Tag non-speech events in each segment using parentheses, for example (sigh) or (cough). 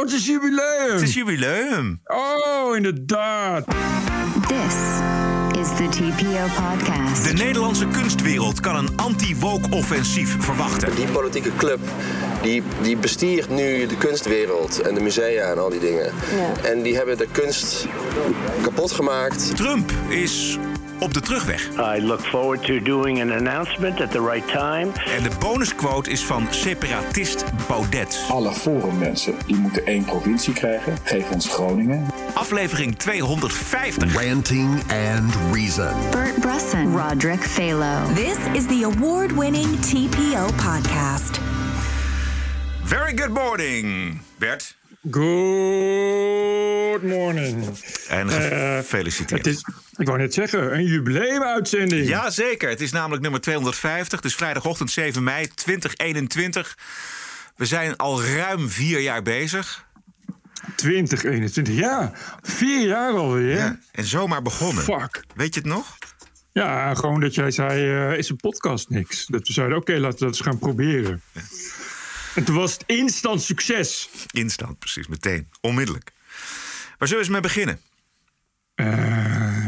Oh, het is jubileum. Het is jubileum. Oh, inderdaad. This is the TPO podcast. De Nederlandse kunstwereld kan een anti-woke-offensief verwachten. Die politieke club die, die bestiert nu de kunstwereld en de musea en al die dingen. En die hebben de kunst kapot gemaakt. Trump is op de terugweg. I look forward to doing an announcement at the right time. En de bonusquote is van separatist Baudet. Alle forummensen die moeten één provincie krijgen. Geef ons Groningen. Aflevering 250. Ranting and Reason. Bert Brusson, Roderick Phalo. This is the award winning TPO podcast. Very good morning, Bert. Good morning. En Eh, gefeliciteerd. Het is, ik wou net zeggen, een jubileumuitzending. Jazeker, het is namelijk nummer 250. Dus vrijdagochtend 7 mei 2021. We zijn al ruim vier jaar bezig. 2021, ja. Vier jaar alweer. Ja, en zomaar begonnen. Fuck. Weet je het nog? Ja, gewoon dat jij zei, eh, is een podcast niks? Dat we zeiden, oké, laten we dat eens gaan proberen. En toen was het instant succes. Instant, precies, meteen. Onmiddellijk. Waar zullen we eens mee beginnen? Eh,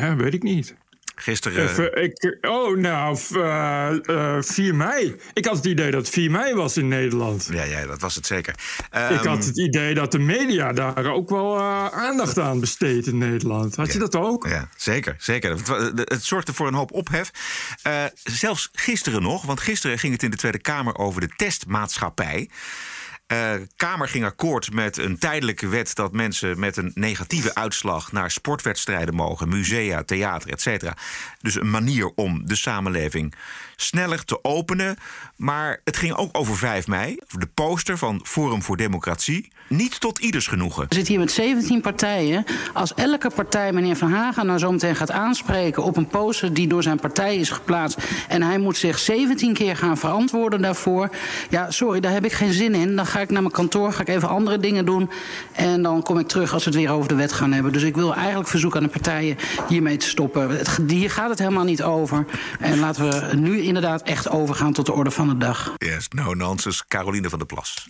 ja, weet ik niet. Gisteren. Even, ik, oh, nou, f- eh, eh, 4 mei. Ik had het idee dat het 4 mei was in Nederland. Ja, ja, dat was het zeker. ik Ehm, had het idee dat de media daar ook wel eh, aandacht aan besteedt in Nederland. Had je dat ook? Ja, zeker. zeker. Het, het zorgde voor een hoop ophef. Eh, zelfs gisteren nog, want gisteren ging het in de Tweede Kamer over de testmaatschappij. Eh, Kamer ging akkoord met een tijdelijke wet dat mensen met een negatieve uitslag naar sportwedstrijden mogen, musea, theater, etc. Dus een manier om de samenleving sneller te openen. Maar het ging ook over 5 mei, de poster van Forum voor Democratie. Niet tot ieders genoegen. We zitten hier met 17 partijen. Als elke partij meneer Van Haga nou zo meteen gaat aanspreken op een poster die door zijn partij is geplaatst. en hij moet zich 17 keer gaan verantwoorden daarvoor. Ja, sorry, daar heb ik geen zin in. Dan ga ik naar mijn kantoor, ga ik even andere dingen doen. en dan kom ik terug als we het weer over de wet gaan hebben. Dus ik wil eigenlijk verzoeken aan de partijen hiermee te stoppen. Het, hier gaat het helemaal niet over. En laten we nu inderdaad echt overgaan tot de orde van de dag. Yes, no nonsense, Caroline van der Plas.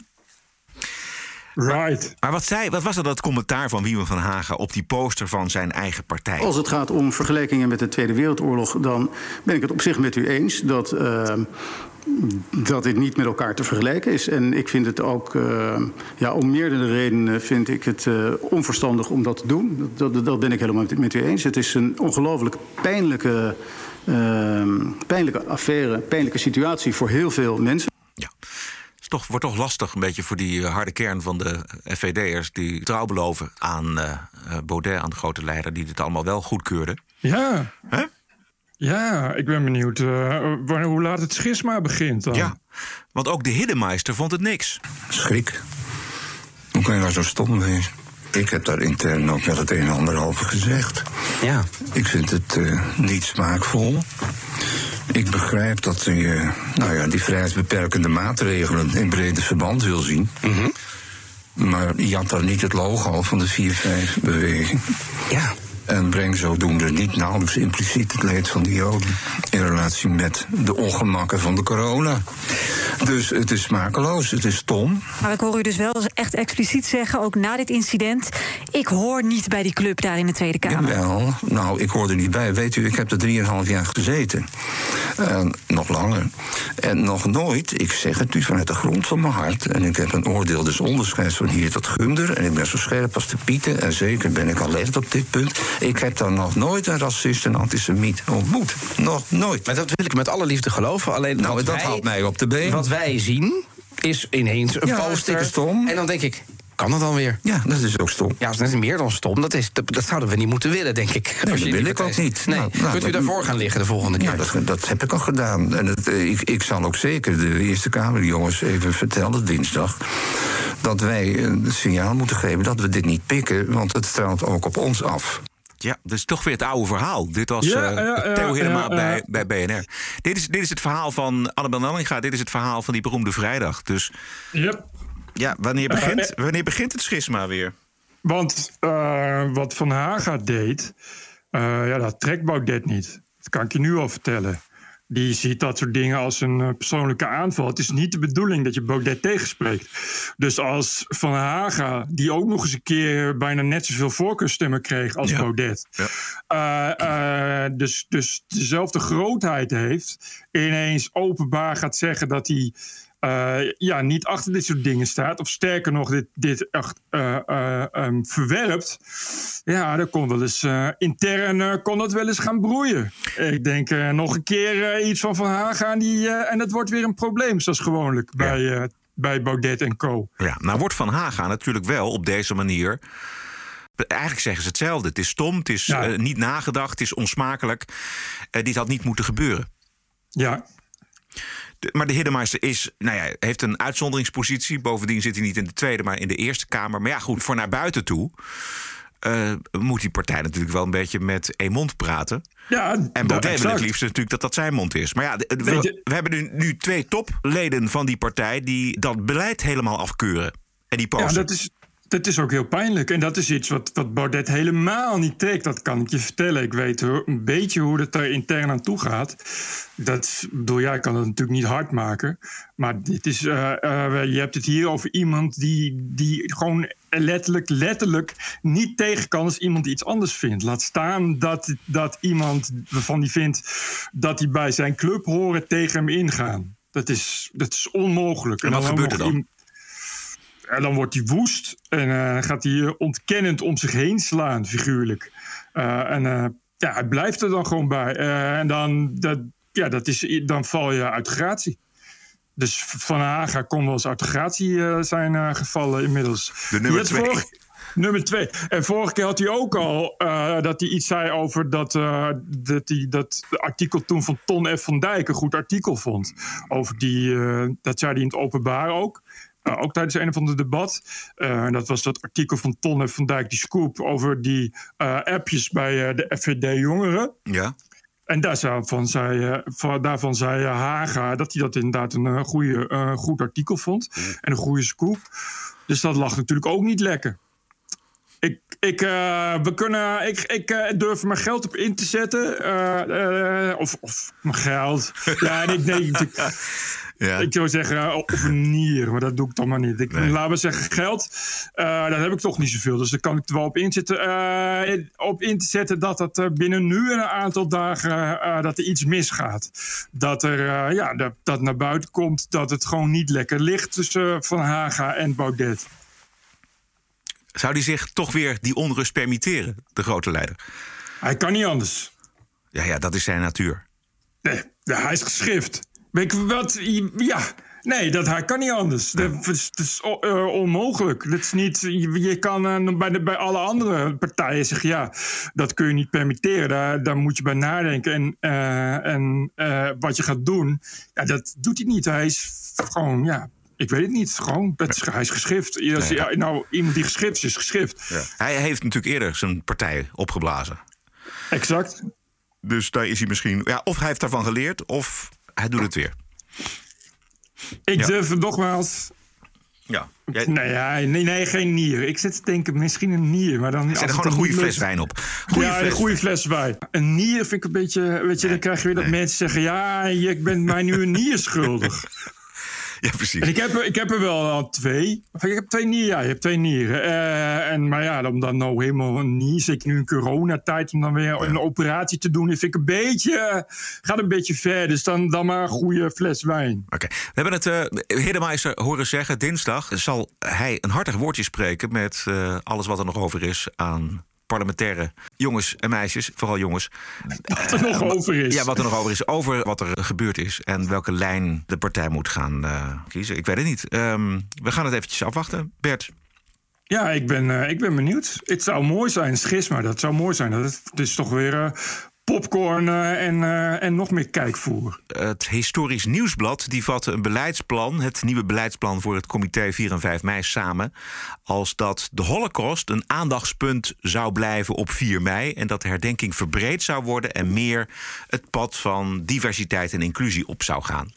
Right. Maar wat, zei, wat was er dat commentaar van Wiemen van Hagen op die poster van zijn eigen partij? Als het gaat om vergelijkingen met de Tweede Wereldoorlog, dan ben ik het op zich met u eens dat, uh, dat dit niet met elkaar te vergelijken is. En ik vind het ook, uh, ja, om meerdere redenen vind ik het uh, onverstandig om dat te doen. Dat, dat, dat ben ik helemaal met, met u eens. Het is een ongelooflijk pijnlijke, pijnlijke affaire, pijnlijke situatie voor heel veel mensen. Ja. Het toch, wordt toch lastig een beetje voor die uh, harde kern van de FVD'ers... die trouw beloven aan uh, Baudet, aan de grote leider... die dit allemaal wel goedkeurde. Ja. Hè? Ja, ik ben benieuwd uh, hoe laat het schisma begint dan. Ja, want ook de Hiddemeister vond het niks. Schrik. Hoe kan je nou zo stom wezen? Ik heb daar intern ook wel het een en ander over gezegd. Ja. Ik vind het uh, niet smaakvol. Ik begrijp dat je nou ja, die vrijheidsbeperkende maatregelen in brede verband wil zien. Mm -hmm. Maar je had daar niet het logo van de 4-5-beweging. Ja. En breng zodoende niet nauwelijks impliciet het leed van de Joden in relatie met de ongemakken van de corona. Dus het is smakeloos, het is stom. Maar ik hoor u dus wel echt expliciet zeggen, ook na dit incident... ik hoor niet bij die club daar in de Tweede Kamer. Wel, nou, ik hoor er niet bij. Weet u, ik heb er drieënhalf jaar gezeten. En nog langer. En nog nooit, ik zeg het u vanuit de grond van mijn hart... en ik heb een oordeel des onderscheids van hier tot Gunder... en ik ben zo scherp als de pieten, en zeker ben ik alert op dit punt... Ik heb dan nog nooit een racist en antisemiet ontmoet. Nog nooit. Maar dat wil ik met alle liefde geloven. Alleen nou, dat wij, houdt mij op de been. Wat wij zien is ineens een ja, poster. stom. En dan denk ik, kan dat dan weer? Ja, dat is ook stom. Ja, dat is meer dan stom. Dat, is, dat, dat zouden we niet moeten willen, denk ik. Nee, dat wil ik ook niet. Nee. Nou, Kunt u daarvoor gaan liggen de volgende keer? Ja, dat, dat heb ik al gedaan. En het, ik, ik zal ook zeker de Eerste Kamerjongens even vertellen, dinsdag... dat wij een signaal moeten geven dat we dit niet pikken... want het straalt ook op ons af. Ja, dat is toch weer het oude verhaal. Dit was ja, uh, ja, Theo ja, bij, bij BNR. Dit is, dit is het verhaal van Annabel Nanninga. Dit is het verhaal van die beroemde vrijdag. Dus yep. ja, wanneer begint, uh, wanneer begint het schisma weer? Want uh, wat Van Haga deed, ja, dat trekt Baudet niet. Dat kan ik je nu al vertellen. Die ziet dat soort dingen als een eh, persoonlijke aanval. Het is niet de bedoeling dat je Baudet tegenspreekt. Dus als Van Haga, die ook nog eens een keer bijna net zoveel voorkeurstemmen kreeg als Baudet. eh, eh, dus, dus dezelfde grootheid heeft. Ineens openbaar gaat zeggen dat hij eh, ja, niet achter dit soort dingen staat. Of sterker nog, dit, dit echt ehm, verwerpt. Ja, dan kon wel eens intern kon dat wel eens gaan broeien. Ik denk nog een keer iets van Van Haga en, die, en het wordt weer een probleem, zoals gewoonlijk bij, bij Baudet en co. Ja, nou wordt Van Haga natuurlijk wel op deze manier. Eigenlijk zeggen ze hetzelfde. Het is stom, het is Ja. niet nagedacht, het is onsmakelijk. Dit had niet moeten gebeuren. Ja. De- maar de Hiddemeister is, nou ja, heeft een uitzonderingspositie. Bovendien zit hij niet in de Tweede, maar in de Eerste Kamer. Maar ja, goed, voor naar buiten toe eh, moet die partij natuurlijk wel een beetje met één mond praten. Ja, En Baudet wil het liefst natuurlijk dat dat zijn mond is. Maar ja, we, hebben nu, nu twee topleden van die partij... die dat beleid helemaal afkeuren. En die Ja, posten. dat is, dat is ook heel pijnlijk. En dat is iets wat, wat Baudet helemaal niet trekt. Dat kan ik je vertellen. Ik weet een beetje hoe het er intern aan toe gaat. Dat, bedoel, jij kan het natuurlijk niet hard maken. Maar dit is, eh, eh, je hebt het hier over iemand die, die gewoon letterlijk, letterlijk niet tegen kan als iemand iets anders vindt. Laat staan dat, dat iemand waarvan die vindt dat hij bij zijn club horen tegen hem ingaan. Dat is, dat is onmogelijk. En wat gebeurt er dan? En dan wordt hij woest en eh, gaat hij eh, ontkennend om zich heen slaan, figuurlijk. Eh, en ja, hij blijft er dan gewoon bij. En dan, dat, ja, dat is, dan val je uit de gratie. Dus Van Haga kon wel eens uit de gratie zijn gevallen inmiddels. De nummer twee. nummer twee. En vorige keer had hij ook al dat hij iets zei over dat, dat hij dat artikel toen van Ton F. van Dijk een goed artikel vond. Over die, dat zei hij in het openbaar ook. Eh, ook tijdens een of ander debat. Eh, en dat was dat artikel van Ton F. van Dijk, die scoop over die eh, appjes bij eh, de FVD-jongeren. Ja. En daarvan zei, van- daarvan zei Haga dat hij dat inderdaad een goede, goed artikel vond. En een goede scoop. Dus dat lag natuurlijk ook niet lekker. Ik, ik, we kunnen, ik, ik durf mijn geld op in te zetten. of, of mijn geld. (laughs) Ja, en ik denk. Ik, Ja. ik zou zeggen, eh, of een nier, maar dat doe ik dan maar niet. Ik, Laten we zeggen, geld, eh daar heb ik toch niet zoveel. Dus daar kan ik er wel op inzetten. eh, op in te zetten dat het binnen nu een aantal dagen dat er iets misgaat. Dat er ja, dat, dat naar buiten komt dat het gewoon niet lekker ligt tussen Van Haga en Baudet. Zou die zich toch weer die onrust permitteren, de grote leider? Hij kan niet anders. Ja, ja, dat is zijn natuur. Nee, ja, hij is geschrift. Weet je wat? Ja. Nee, dat, hij kan niet anders. Dat is, dat is o- eh, onmogelijk. Dat is niet, je, je kan eh, bij, de, bij alle andere partijen zeggen... ja, dat kun je niet permitteren. Daar, daar moet je bij nadenken. En, eh, en wat je gaat doen, ja, dat doet hij niet. Hij is gewoon, ja... Ik weet het niet, gewoon. Dat is, hij is geschrift. Als, Ja. nou, iemand die geschrift is, is geschrift. Ja. Hij heeft natuurlijk eerder zijn partij opgeblazen. Exact. Dus daar is hij misschien... Ja, of hij heeft daarvan geleerd, of hij doet het weer. Ik Ja. durf het nogmaals... Ja. Nee, ja, nee, nee, geen nier. Ik zit te denken, misschien een nier. Maar dan Zet er gewoon een goede fles wijn op. Goeie ja, fles een goede fles wijn. Een nier vind ik een beetje... Weet je, dan krijg je weer dat mensen zeggen... Ja, je bent mij nu een nier schuldig. (laughs) Ja, precies. En ik heb, er- ik heb er wel al twee. Of ik heb twee nieren, ja, je hebt twee nieren. Eh, en, maar ja, om dan nou helemaal een nier... Zeker nu in coronatijd, om dan weer een operatie te doen... vind ik een beetje... eh, gaat een beetje ver. Dus dan, dan maar een goede fles wijn. Oké. We hebben het eh Hiddemeister horen zeggen. Dinsdag zal hij een hartig woordje spreken... met alles wat er nog over is aan parlementaire jongens en meisjes. Vooral jongens. Wat er nog over is. Ja, wat er nog over is. Over wat er gebeurd is. En welke lijn de partij moet gaan eh, kiezen. Ik weet het niet. Ehm, we gaan het eventjes afwachten. Bert. Ja, ik ben, eh, ik ben benieuwd. Het zou mooi zijn, schisma, dat zou mooi zijn. Dat het, is toch weer eh, popcorn eh, en, eh, en nog meer kijkvoer. Het Historisch Nieuwsblad die vatte een beleidsplan, het nieuwe beleidsplan voor het comité 4 en 5 mei samen, als dat de Holocaust een aandachtspunt zou blijven op 4 mei en dat de herdenking verbreed zou worden en meer het pad van diversiteit en inclusie op zou gaan.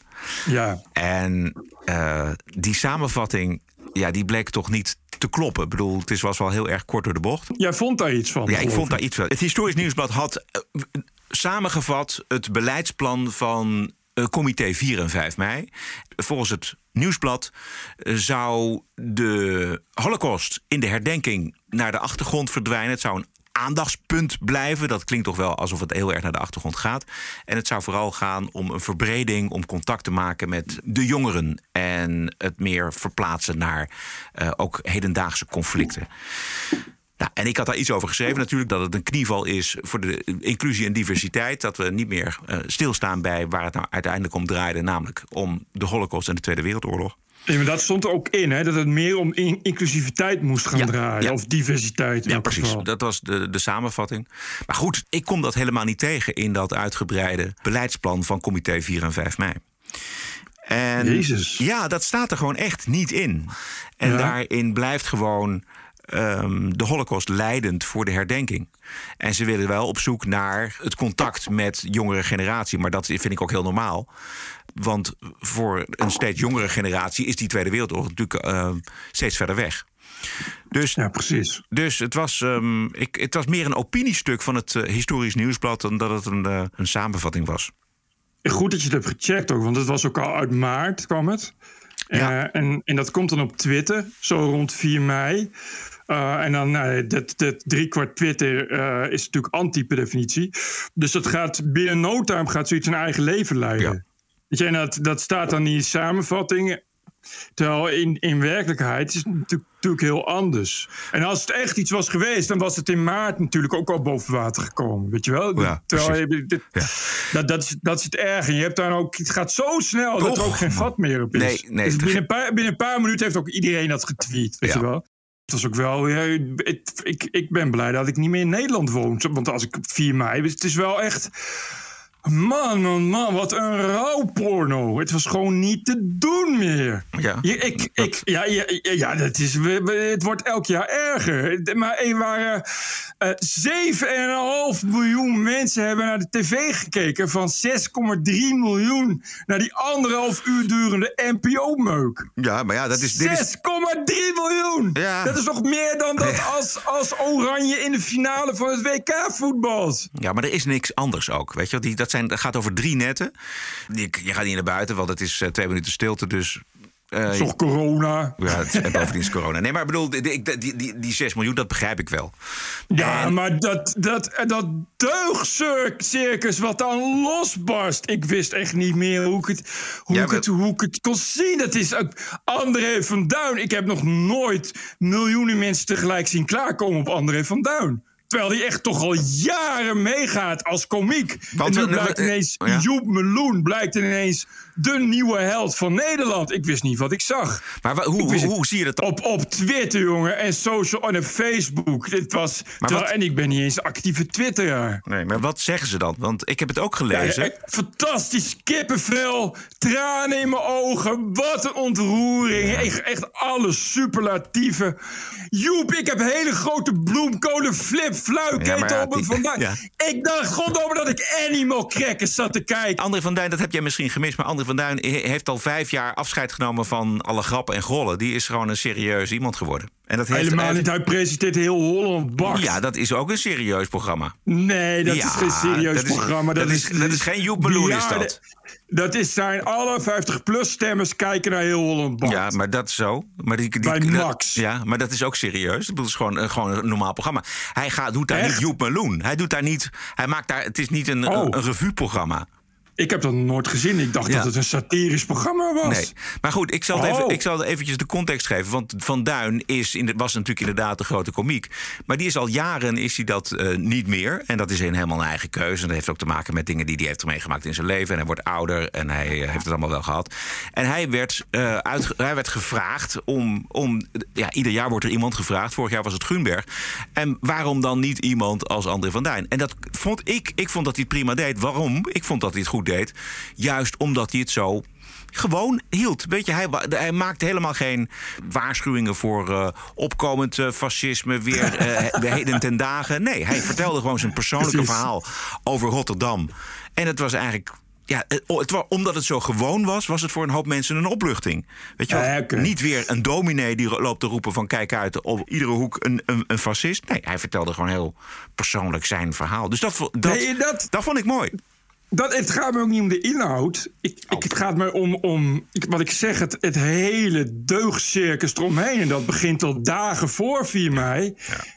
Ja. En eh, die samenvatting, ja, die bleek toch niet te kloppen. Ik bedoel, het is, was wel heel erg kort door de bocht. Jij vond daar iets van? Ja, ik vond daar iets van. Het Historisch Nieuwsblad had eh, samengevat het beleidsplan van uh, comité 4 en 5 mei. Volgens het nieuwsblad uh, zou de Holocaust in de herdenking naar de achtergrond verdwijnen. Het zou een aandachtspunt blijven. Dat klinkt toch wel alsof het heel erg naar de achtergrond gaat. En het zou vooral gaan om een verbreding, om contact te maken met de jongeren en het meer verplaatsen naar uh, ook hedendaagse conflicten. Nou, en ik had daar iets over geschreven natuurlijk, dat het een knieval is voor de inclusie en diversiteit. Dat we niet meer uh, stilstaan bij waar het nou uiteindelijk om draaide, namelijk om de Holocaust en de Tweede Wereldoorlog. Ja, maar dat stond er ook in, hè? dat het meer om in inclusiviteit moest gaan Ja, draaien. ja. Of diversiteit. in Ja, precies. geval. Dat was de, de samenvatting. Maar goed, ik kom dat helemaal niet tegen in dat uitgebreide beleidsplan van comité 4 en 5 mei. En Jezus. Ja, dat staat er gewoon echt niet in. En Ja. daarin blijft gewoon ehm, de Holocaust leidend voor de herdenking. En ze willen wel op zoek naar het contact met jongere generatie. Maar dat vind ik ook heel normaal. Want voor een steeds jongere generatie is die Tweede Wereldoorlog natuurlijk ehm, steeds verder weg. Dus, ja, precies. Dus het was, ehm, ik, het was meer een opiniestuk van het eh, historisch nieuwsblad dan dat het een, eh, een samenvatting was. Goed dat je het hebt gecheckt ook, want het was ook al uit maart kwam het. Eh, en, en dat komt dan op Twitter, zo rond 4 mei. En dan, nou, dat, dat driekwart Twitter is natuurlijk anti per definitie. Dus dat gaat binnen no time gaat zoiets een eigen leven leiden. Weet je, en dat, dat staat dan in die samenvatting. Terwijl in, in werkelijkheid is het natuurlijk, natuurlijk heel anders. En als het echt iets was geweest, dan was het in maart natuurlijk ook al boven water gekomen. Weet je wel? Ja, Terwijl je- dit- dat, dat, is, dat is het erg. En je hebt dan ook, het gaat zo snel dat er ook geen vat meer op is. Nee, nee, Dus binnen, een paar, binnen een paar minuten heeft ook iedereen dat getweet. Weet Ja. je wel? Het was ook wel. Ja, het- ik, ik ben blij dat ik niet meer in Nederland woon. Want als ik op 4 mei. Het is wel echt. Man, man, man, wat een rouwporno. Het was gewoon niet te doen meer. Ja. Ik, ik, ja, ja, ja, dat is, het wordt elk jaar erger. Maar er waren eh 7,5 miljoen mensen hebben naar de tv gekeken... van 6,3 miljoen naar die anderhalf uur durende NPO-meuk. Ja, maar ja, dat is. Dit is 6,3 miljoen! Ja. Dat is nog meer dan dat als, als Oranje in de finale van het WK voetbalt. Ja, maar er is niks anders ook. Weet je, die, dat, zijn, dat gaat over drie netten. Die, je gaat niet naar buiten, want het is eh, twee minuten stilte. Dus. eh, is toch corona? ja, het, en bovendien is corona. Nee, maar ik bedoel, die, die, die, die, die 6 miljoen, dat begrijp ik wel. Ja, maar dat, dat, dat deugdcircus wat dan losbarst. Ik wist echt niet meer hoe ik het, hoe Ja, ik het, hoe ik het kon zien. Dat is ook André van Duin. Ik heb nog nooit miljoenen mensen tegelijk zien klaarkomen op André van Duin. Terwijl hij echt toch al jaren meegaat als komiek. Want en nu blijkt ineens, ja. Joep Meloen blijkt ineens de nieuwe held van Nederland. Ik wist niet wat ik zag. Maar wa- hoe, wist hoe, zie je dat dan? Op, op Twitter, jongen. En social en op Facebook. Dit was, terwijl- wat- En ik ben niet eens actieve Twitteraar. Nee, maar wat zeggen ze dan? Want ik heb het ook gelezen. fantastisch kippenvel, tranen in mijn ogen, wat een ontroering. Echt, echt alle superlatieven. Joep, ik heb hele grote bloemkolen flip fluiketen Ja, op me vandaag. Ik dacht goddomme dat ik Animal Crackers zat te kijken. André van Duin, dat heb jij misschien gemist. Maar André van Duin he- heeft al vijf jaar afscheid genomen van alle grappen en grollen. Die is gewoon een serieus iemand geworden. En dat heeft, Helemaal niet, hij presenteert heel Holland Bak. Ja, dat is ook een serieus programma. Nee, dat Ja, is geen serieus dat is- programma. dat is- dat is geen Joep Meloen, is dat. Dat is zijn alle 50-plus stemmers kijken naar heel Holland Bak. Ja, maar dat is zo. Maar die, die, Bij dat- Max. ja, maar dat is ook serieus. Het is gewoon, eh, gewoon een normaal programma. Hij gaat, doet daar Echt? niet Joep Meloen. Hij doet daar niet. Hij maakt daar. Het is niet een, Oh. een, een revue-programma. Ik heb dat nooit gezien. Ik dacht Ja. dat het een satirisch programma was. Nee. Maar goed, ik zal, het Oh. even, ik zal eventjes de context geven. Want Van Duin is in de, was natuurlijk inderdaad een grote komiek. Maar die is al jaren is hij dat eh, niet meer. En dat is een, helemaal een eigen keuze. En dat heeft ook te maken met dingen die hij heeft meegemaakt in zijn leven. En hij wordt ouder en hij eh, heeft het allemaal wel gehad. En hij werd, eh, hij werd gevraagd om, om... Ja, ieder jaar wordt er iemand gevraagd. Vorig jaar was het Grunberg. En waarom dan niet iemand als André van Duin? En dat vond ik... Ik vond dat hij het prima deed. Waarom? Ik vond dat hij het goed deed. Juist omdat hij het zo gewoon hield. Weet je, hij, hij maakte helemaal geen waarschuwingen voor eh, opkomend eh, fascisme weer de heden ten dagen. Nee, hij vertelde gewoon zijn persoonlijke Precies. verhaal over Rotterdam. En het was eigenlijk ja, het, omdat het zo gewoon was, was het voor een hoop mensen een opluchting. Weet je? Ja, oké. Niet weer een dominee die loopt te roepen van kijk uit, op iedere hoek een, een, een fascist. Nee, hij vertelde gewoon heel persoonlijk zijn verhaal. Dus dat, vo- dat, Nee, dat- dat vond ik mooi. Dat, het gaat me ook niet om de inhoud. Ik, ik, het gaat me om, om ik- wat ik zeg, het, het hele deugdcircus eromheen. En dat begint al dagen voor 4 mei.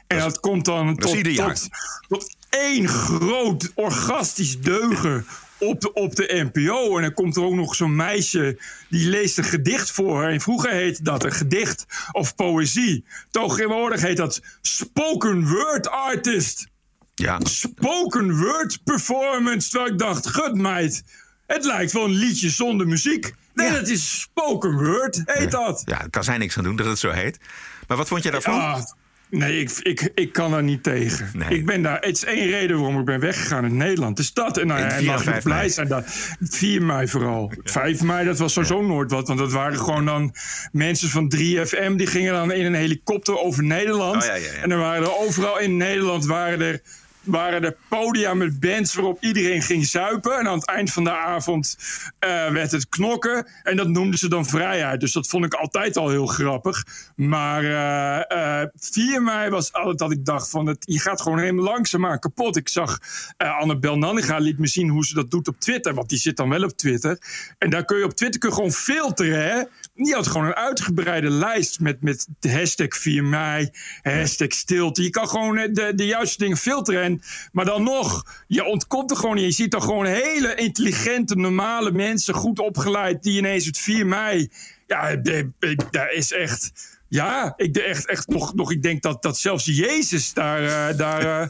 en dat komt dan tot, tot, tot één groot orgastisch deugen op de, op de NPO. En dan komt er ook nog zo'n meisje die leest een gedicht voor. En vroeger heette dat een gedicht of poëzie. Tegenwoordig heet dat spoken word artist Ja. spoken word performance. Terwijl ik dacht, gut meid, het lijkt wel een liedje zonder muziek. Nee, dat is spoken word, heet dat. Ja, daar kan zij niks aan doen dat het zo heet. Maar wat vond jij daarvan? Nee, ik, ik, ik kan er niet tegen. Nee. Ik ben daar, het is één reden waarom ik ben weggegaan in Nederland. Dus dat en, nou, En en 4 en mag ik 5 blij mei. zijn. Dat, 4 mei vooral. 5 mei, dat was sowieso nooit wat. Want dat waren gewoon dan mensen van 3FM... die gingen dan in een helikopter over Nederland. Oh, ja, ja, ja. En dan waren er overal in Nederland... waren er waren er podia met bands waarop iedereen ging zuipen. En aan het eind van de avond eh, werd het knokken. En dat noemden ze dan vrijheid. Dus dat vond ik altijd al heel grappig. Maar eh, eh, 4 mei was altijd dat ik dacht van... Het, je gaat gewoon helemaal langzaamaan kapot. Ik zag uh, Annabel Nanninga liet me zien hoe ze dat doet op Twitter. Want die zit dan wel op Twitter. En daar kun je op Twitter kun je gewoon filteren, hè? Die had gewoon een uitgebreide lijst met, met hashtag 4 mei, hashtag stilte. Je kan gewoon eh, de, de juiste dingen filteren. En, maar dan nog, je ontkomt er gewoon niet. Je ziet dan gewoon hele intelligente, normale mensen, goed opgeleid, die ineens het 4 mei. Ja, daar is echt. Ja, ik, de echt, echt nog, nog, ik denk dat, dat zelfs Jezus daar, eh, daar, eh,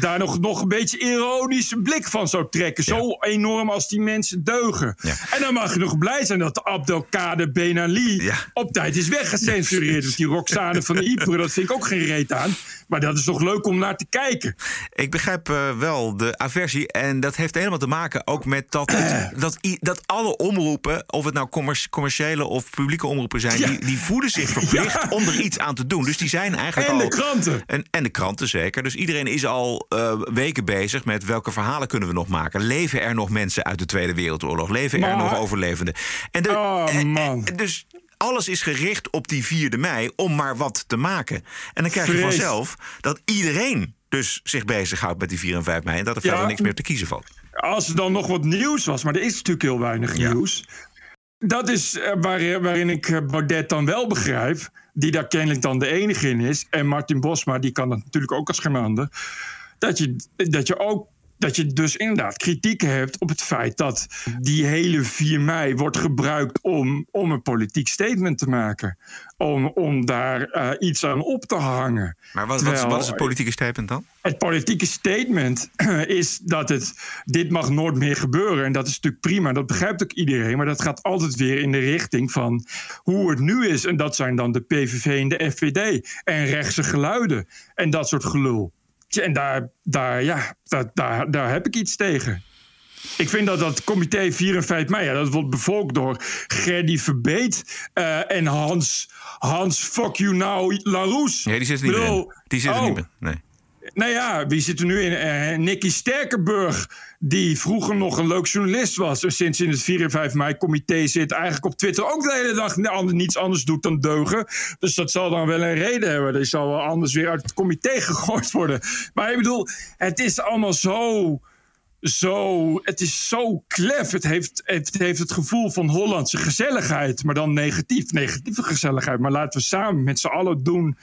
daar nog, nog een beetje ironische blik van zou trekken. Zo enorm als die mensen deugen. En dan mag je nog blij zijn dat Abdelkader Ben Ali op tijd is weggecensureerd. Want die Roxane van Ypres, dat vind ik ook geen reet aan. Maar dat is toch leuk om naar te kijken. Ik begrijp eh, wel de aversie. En dat heeft helemaal te maken ook met dat, het- (clears throat) dat, dat alle omroepen, of het nou commer- commerciële of publieke omroepen zijn, Ja. die, die voelen zich verplicht (laughs) Ja. om er iets aan te doen. Dus die zijn eigenlijk En al. de kranten. En, en de kranten zeker. Dus iedereen is al eh, weken bezig met welke verhalen kunnen we nog maken. Leven er nog mensen uit de Tweede Wereldoorlog? Leven er nog overlevenden? En de, Oh, en- man. en- dus alles is gericht op die 4e mei om maar wat te maken. En dan krijg je Vrees. vanzelf dat iedereen dus zich bezighoudt met die 4 en 5 mei. En dat er Ja. verder niks meer te kiezen valt. Als er dan nog wat nieuws was, maar er is natuurlijk heel weinig nieuws. Dat is eh, waarin, waarin ik eh, Baudet dan wel begrijp. Die daar kennelijk dan de enige in is. En Martin Bosma, die kan dat natuurlijk ook als geen ander. Dat je, dat je ook. Dat je dus inderdaad kritiek hebt op het feit dat die hele 4 mei wordt gebruikt om, om een politiek statement te maken. Om, om daar eh, iets aan op te hangen. Maar wat, wat, is, wat is het politieke statement dan? het politieke statement (clears throat) is dat het, dit mag nooit meer gebeuren. En dat is natuurlijk prima, dat begrijpt ook iedereen. Maar dat gaat altijd weer in de richting van hoe het nu is. En dat zijn dan de PVV en de FVD. En rechtse geluiden en dat soort gelul. En daar, daar, ja, daar, daar, daar heb ik iets tegen. Ik vind dat dat comité 4 en 5 mei, ja, dat wordt bevolkt door Gerdy Verbeet eh, en Hans, Hans Fuck You Now Larousse. Nee, die zit er niet meer in. Die zit er oh, niet meer. Nee. nou ja, wie zit er nu in? Eh Nicky Sterkenburg, die vroeger nog een leuk journalist was... en sinds in het 4 en 5 mei-comité zit... eigenlijk op Twitter ook de hele dag niets anders doet dan deugen. Dus dat zal dan wel een reden hebben. Die zal wel anders weer uit het comité (laughs) gegooid worden. Maar ik bedoel, het is allemaal zo... Zo, het is zo klef. Het heeft, het heeft het gevoel van Hollandse gezelligheid, maar dan negatief. Negatieve gezelligheid. Maar laten we samen met z'n allen doen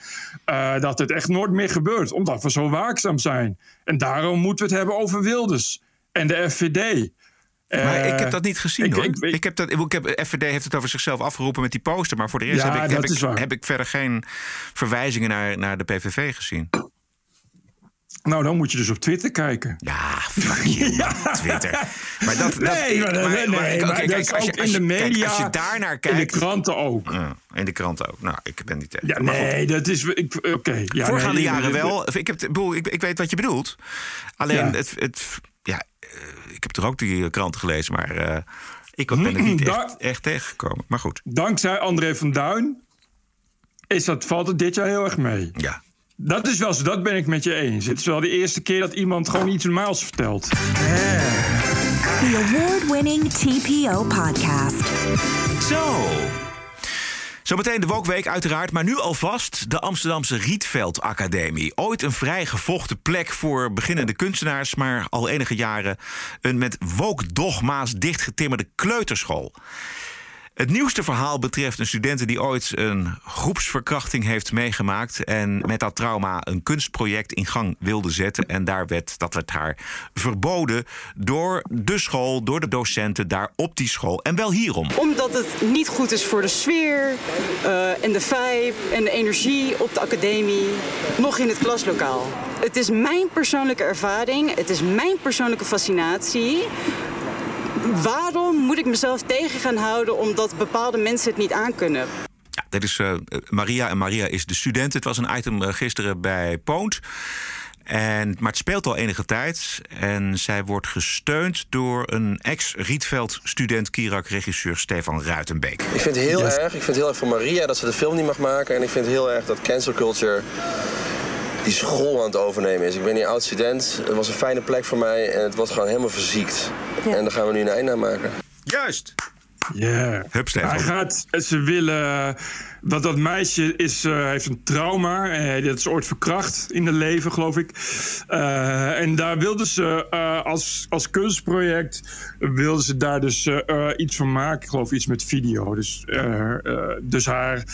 eh, dat het echt nooit meer gebeurt. Omdat we zo waakzaam zijn. En daarom moeten we het hebben over Wilders en de FVD. Maar Eh, ik heb dat niet gezien ik- hoor. ik- Ik, heb dat, ik heb, FVD heeft het over zichzelf afgeroepen met die poster. Maar voor de rest Ja, heb, ik, dat heb, ik, heb ik verder geen verwijzingen naar, naar de PVV gezien. Nou, dan moet je dus op Twitter kijken. (laughs) Ja, Twitter. Maar dat, dat, Nee, maar, maar- nee, maar- nee, maar kijk, dat is als je- als in de kijk, media. als je daar naar In de kijkt. kranten ook. Ja, in de kranten ook. Nou, ik ben niet tegen. Ja, nee, dat is. Oké. ja, Voorgaande jaren wel. Ik, heb, ik, ik weet wat je bedoelt. Alleen, het, het, ja, eh, ik heb toch ook die kranten gelezen, maar eh, ik ben er niet echt, echt tegengekomen. Maar goed. Dankzij André van Duin is dat, valt het dit jaar heel erg mee. Ja. Dat is wel zo, dat ben ik met je eens. Het is wel de eerste keer dat iemand gewoon iets normaals vertelt. The award-winning TPO podcast. Zo. Zometeen de Wokweek uiteraard, maar nu alvast de Amsterdamse Rietveld Academie. Ooit een vrij gevochten plek voor beginnende kunstenaars... maar al enige jaren een met wookdogma's dichtgetimmerde kleuterschool. Het nieuwste verhaal betreft een studente die ooit een groepsverkrachting heeft meegemaakt. En met dat trauma een kunstproject in gang wilde zetten. En daar werd, dat werd haar verboden door de school, door de docenten daar op die school. En wel hierom. Omdat het niet goed is voor de sfeer uh, en de vibe en de energie op de academie, nog in het klaslokaal. Het is mijn persoonlijke ervaring, het is mijn persoonlijke fascinatie waarom moet ik mezelf tegen gaan houden omdat bepaalde mensen het niet aankunnen? Ja, dit is uh, Maria en Maria is de student. Het was een item uh, gisteren bij Poont. En, maar het speelt al enige tijd. En zij wordt gesteund door een ex-Rietveld-student, Kirak-regisseur Stefan Ruitenbeek. Ik vind het heel erg. Ik vind het heel erg voor Maria dat ze de film niet mag maken. En ik vind het heel erg dat cancel culture die school aan het overnemen is. Ik ben hier oud student. Het was een fijne plek voor mij en het was gewoon helemaal verziekt. En daar gaan we nu een einde aan maken. Juist! Ja. Hup, Stefan. Hij gaat, ze willen. Dat dat meisje is, uh, heeft een trauma. Uh, dat is ooit verkracht in het leven, geloof ik. Uh, en daar wilden ze als, als kunstproject. wilden ze daar dus iets van maken. Ik geloof iets met video. Dus, dus haar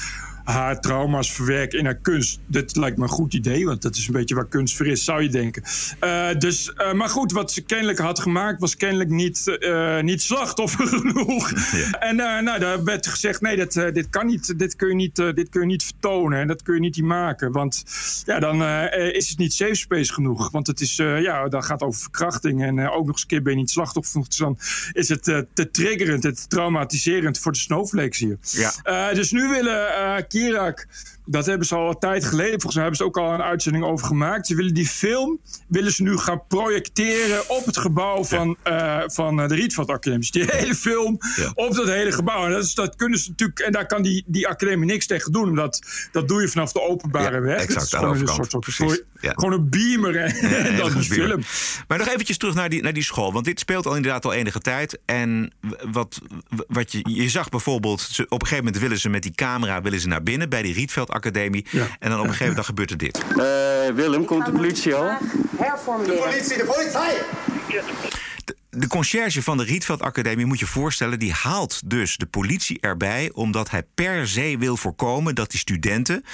haar trauma's verwerken in haar kunst. Dat lijkt me een goed idee, want dat is een beetje waar kunst voor is, zou je denken. Uh, dus, uh, maar goed, wat ze kennelijk had gemaakt was kennelijk niet, uh, niet slachtoffer (laughs) genoeg. Ja. En nou, daar werd gezegd: nee, dat, dit kan niet, dit kun, je niet, dit kun je niet vertonen en dat kun je niet maken. Want ja, dan is het niet safe space genoeg. Want het is, ja, dan gaat het over verkrachting en ook nog eens een keer ben je niet slachtoffer. Dus dan is het te triggerend, te traumatiserend voor de snowflakes hier. Ja. dus nu willen Kirak dat hebben ze al een tijd geleden. Volgens mij hebben ze ook al een uitzending over gemaakt. Ze willen die film willen ze nu gaan projecteren op het gebouw van, ja. uh, van de Rietveld Academie. Dus die (laughs) hele film ja. op dat hele gebouw. En dat, is, dat kunnen ze natuurlijk. En daar kan die, die academie niks tegen doen. Omdat dat doe je vanaf de openbare ja, weg. Exact, dat is gewoon een soort, soort, gewoon een beamer en dan die film. Maar nog eventjes terug naar die, naar die school. Want dit speelt al inderdaad al enige tijd. En wat, wat je, je zag bijvoorbeeld. Ze, op een gegeven moment willen ze met die camera willen ze naar binnen bij die Rietveld Academie. Ja. En dan op een gegeven moment gebeurt er dit. Uh, Willem, komt de politie al? Herformuleren. De politie, de politie! De, conciërge van de Rietveld Academie, moet je voorstellen, die haalt dus de politie erbij omdat hij per se wil voorkomen dat die studenten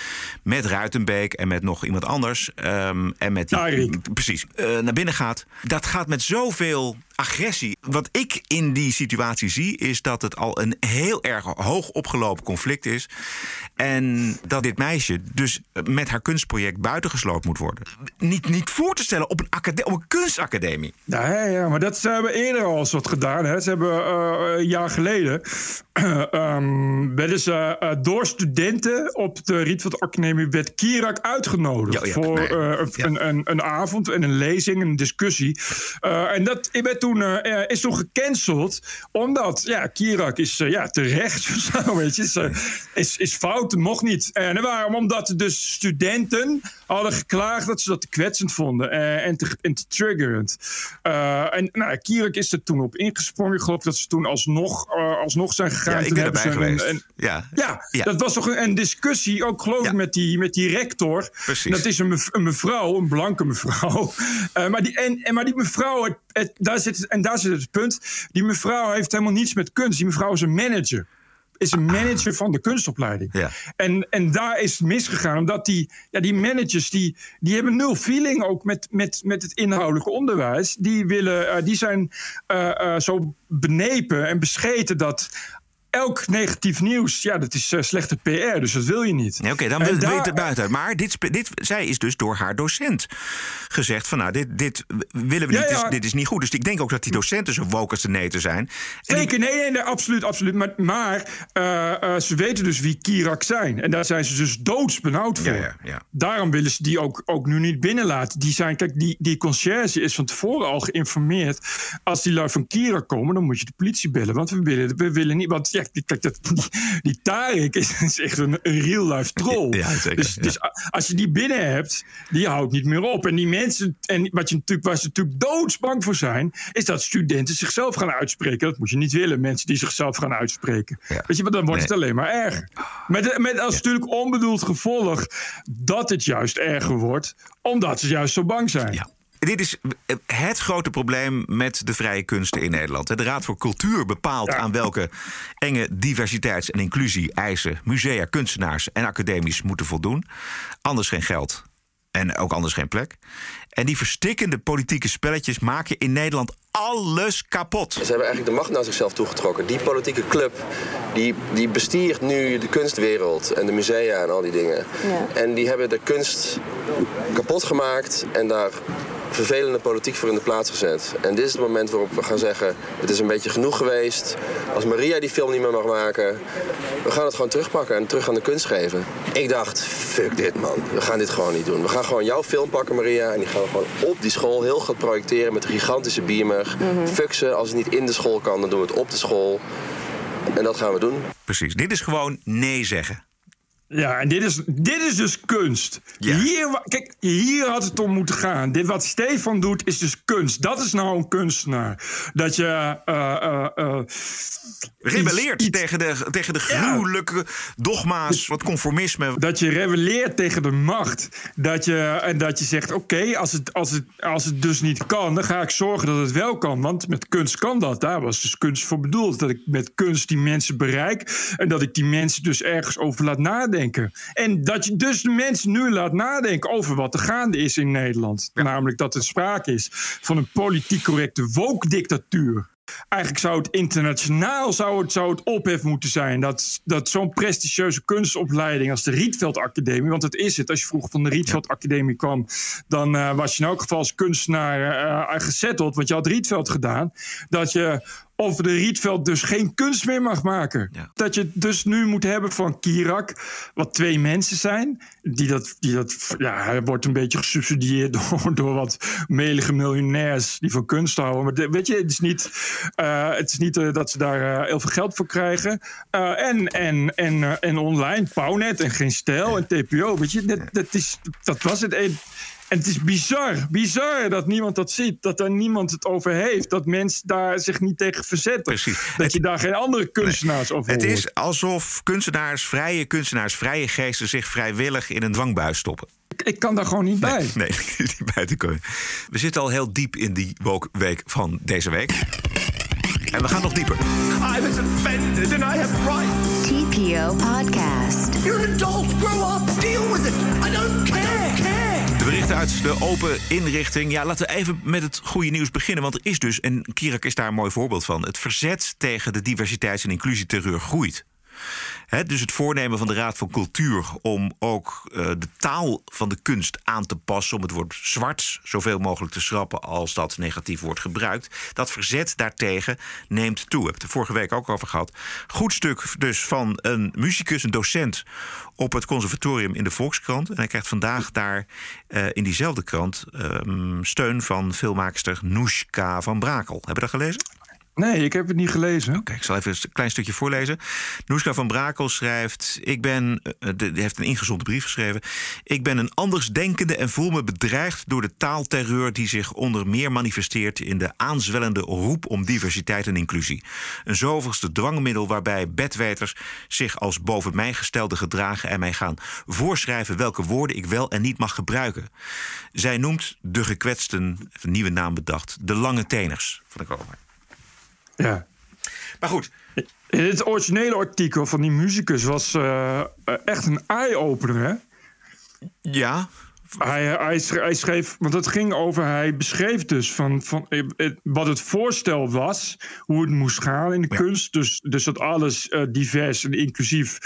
met Ruitenbeek en met nog iemand anders um, en met die, precies uh, naar binnen gaat. Dat gaat met zoveel agressie. Wat ik in die situatie zie, is dat het al een heel erg hoog opgelopen conflict is. En dat dit meisje dus met haar kunstproject buitengesloten moet worden. Niet, niet voor te stellen op een, op een kunstacademie. Ja, ja, maar dat ze hebben eerder al eens wat gedaan. Hè. Ze hebben uh, een jaar geleden. um, (clears throat) werden ze uh, door studenten op de Rietveld Academie. werd Kirak uitgenodigd. Ja, ja, voor nee, uh, ja. een, een, een avond en een lezing, een discussie. en dat werd toen, is toen gecanceld. Omdat, ja, Kirak is ja, terecht. (laughs) Zo, weet je, is, is, is fout, mocht niet. En waarom? Omdat dus studenten hadden geklaagd dat ze dat te kwetsend vonden. en, te, en te triggerend. en nou, Kirak is er toen op ingesprongen. Ik geloof dat ze toen alsnog, alsnog zijn gegaan. Ja, ik ben erbij geweest. Een, ja. Ja, ja, dat was toch een, een discussie, ook geloof ik, met, die, met die rector. Precies. Dat is een, mev een mevrouw, een blanke mevrouw. (laughs) Maar, die, en, en, maar die mevrouw, het, het, daar zit, en daar zit het punt. Die mevrouw heeft helemaal niets met kunst. Die mevrouw is een manager is een manager van de kunstopleiding. Ja. En, en daar is het misgegaan, omdat die, ja, die managers die, die hebben nul feeling ook met, met, met het inhoudelijke onderwijs. Die, willen, uh, die zijn uh, uh, zo benepen en bescheten dat elk negatief nieuws, ja, dat is uh, slechte PR, dus dat wil je niet. Ja, Oké, okay, dan wil daar... het buiten. Maar dit, dit, zij is dus door haar docent gezegd van, nou, dit, dit willen we niet, ja, ja. Dit, is, dit, is, niet goed. Dus ik denk ook dat die docenten zo woke als de neten zijn. Zeker, die... nee, nee, nee, absoluut, absoluut. Maar, maar uh, uh, ze weten dus wie Kirak zijn. En daar zijn ze dus doodsbenauwd voor. Ja, ja, Daarom willen ze die ook, ook nu niet binnenlaten. Die zijn, kijk, die, die conciërge is van tevoren al geïnformeerd. Als die lui van Kirak komen, dan moet je de politie bellen. Want we willen, we willen niet, want ja, kijk, kijk dat, die, die Tarek is, is echt een, een real-life troll. Ja, zeker, dus, ja. dus als je die binnen hebt, die houdt niet meer op. En die mensen, en wat je natuurlijk, waar ze natuurlijk doodsbang voor zijn, is dat studenten zichzelf gaan uitspreken. Dat moet je niet willen, mensen die zichzelf gaan uitspreken. Weet je, want dan wordt het alleen maar erger. Met, met als natuurlijk onbedoeld gevolg dat het juist erger wordt, omdat ze juist zo bang zijn. Dit is het grote probleem met de vrije kunsten in Nederland. De Raad voor Cultuur bepaalt aan welke enge diversiteits- en inclusie-eisen musea, kunstenaars en academies moeten voldoen. Anders geen geld en ook anders geen plek. En die verstikkende politieke spelletjes maken in Nederland alles kapot. Ze hebben eigenlijk de macht naar zichzelf toegetrokken. Die politieke club die, die bestiert nu de kunstwereld en de musea en al die dingen. En die hebben de kunst kapot gemaakt en daar vervelende politiek voor in de plaats gezet. En dit is het moment waarop we gaan zeggen: het is een beetje genoeg geweest. Als Maria die film niet meer mag maken, we gaan het gewoon terugpakken en terug aan de kunst geven. Ik dacht: fuck dit man, we gaan dit gewoon niet doen. We gaan gewoon jouw film pakken, Maria, en die gaan we gewoon op die school heel goed projecteren met een gigantische beamer. Fuck ze, als het niet in de school kan, dan doen we het op de school. En dat gaan we doen. Precies, dit is gewoon nee zeggen. Ja, en dit is, dit is dus kunst. Hier, kijk, hier had het om moeten gaan. Dit wat Stefan doet is dus kunst. Dat is nou een kunstenaar. Dat je. eh, Rebelleert tegen, de, tegen de gruwelijke dogma's, wat conformisme. Dat je rebelleert tegen de macht. Dat je, en dat je zegt: oké, als, het, als, het, als het dus niet kan, dan ga ik zorgen dat het wel kan. Want met kunst kan dat. Daar was dus kunst voor bedoeld. Dat ik met kunst die mensen bereik. En dat ik die mensen dus ergens over laat nadenken. En dat je dus de mensen nu laat nadenken over wat er gaande is in Nederland. Namelijk dat er sprake is van een politiek correcte woke-dictatuur. Eigenlijk zou het internationaal zou het, zou het ophef moeten zijn. Dat, dat zo'n prestigieuze kunstopleiding als de Rietveld Academie... want dat is het. Als je vroeger van de Rietveld Academie kwam... dan eh, was je in elk geval als kunstenaar eh gezetteld. Want je had Rietveld gedaan. Dat je over de Rietveld dus geen kunst meer mag maken. Dat je het dus nu moet hebben van Kirak... wat twee mensen zijn... die dat, die dat ja, hij wordt een beetje gesubsidieerd... (laughs) door, door wat melige miljonairs die van kunst houden. Maar de- weet je, het is niet, eh, het is niet eh, dat ze daar eh, heel veel geld voor krijgen. En, en, en, en online, Pownet en Geen Stijl en TPO. Weet je, dat, dat, is, dat was het. En, het is bizar, bizar dat niemand dat ziet. Dat daar niemand het over heeft. Dat mensen daar zich niet tegen verzetten. Dat je daar geen andere kunstenaars over Het hoort. is alsof kunstenaars, vrije kunstenaars, vrije geesten zich vrijwillig in een dngbuis stoppen. Ik kan daar gewoon niet bij. (laughs) Nee, niet bij te kunnen. We zitten al heel diep in die woke week van deze week. En we gaan nog dieper. I was offended and I have rights. TPO Podcast. You're an adult. Grow up. Deal with it. I don't care. Berichten uit de open inrichting. Ja, laten we even met het goede nieuws beginnen. Want er is dus, en Kirak is daar een mooi voorbeeld van... het verzet tegen de diversiteits- en inclusieterreur groeit. Dus het voornemen van de Raad van Cultuur om ook eh, de taal van de kunst aan te passen, om het woord zwart zoveel mogelijk te schrappen als dat negatief wordt gebruikt. Dat verzet daartegen neemt toe. We hebben het er vorige week ook over gehad. Goed stuk dus van een muzikus, een docent op het conservatorium in de Volkskrant. En hij krijgt vandaag daar eh, in diezelfde krant ehm, steun van filmmaakster Noeska van Brakel. Hebben we dat gelezen? Nee, ik heb het niet gelezen. Oké, ik zal even een klein stukje voorlezen. Noeska van Brakel schrijft: Ik ben. eh, de- Die heeft een ingezonde brief geschreven. Ik ben een andersdenkende en voel me bedreigd door de taalterreur die zich onder meer manifesteert in de aanzwellende roep om diversiteit en inclusie. Een zoveelste dwangmiddel waarbij bedweters zich als boven mij gestelde gedragen en mij gaan voorschrijven welke woorden ik wel en niet mag gebruiken. Zij noemt de gekwetsten, een nieuwe naam bedacht, de lange teners. Ik ook mooi. Ja. Maar goed. Het originele artikel van die muzikus was eh, eh, echt een eye-opener, hè? Ja. Hij, hij, schreef, hij schreef, want het ging over, hij beschreef dus van, van eh, wat het voorstel was, hoe het moest gaan in de kunst. Dus, dus dat alles divers en inclusief,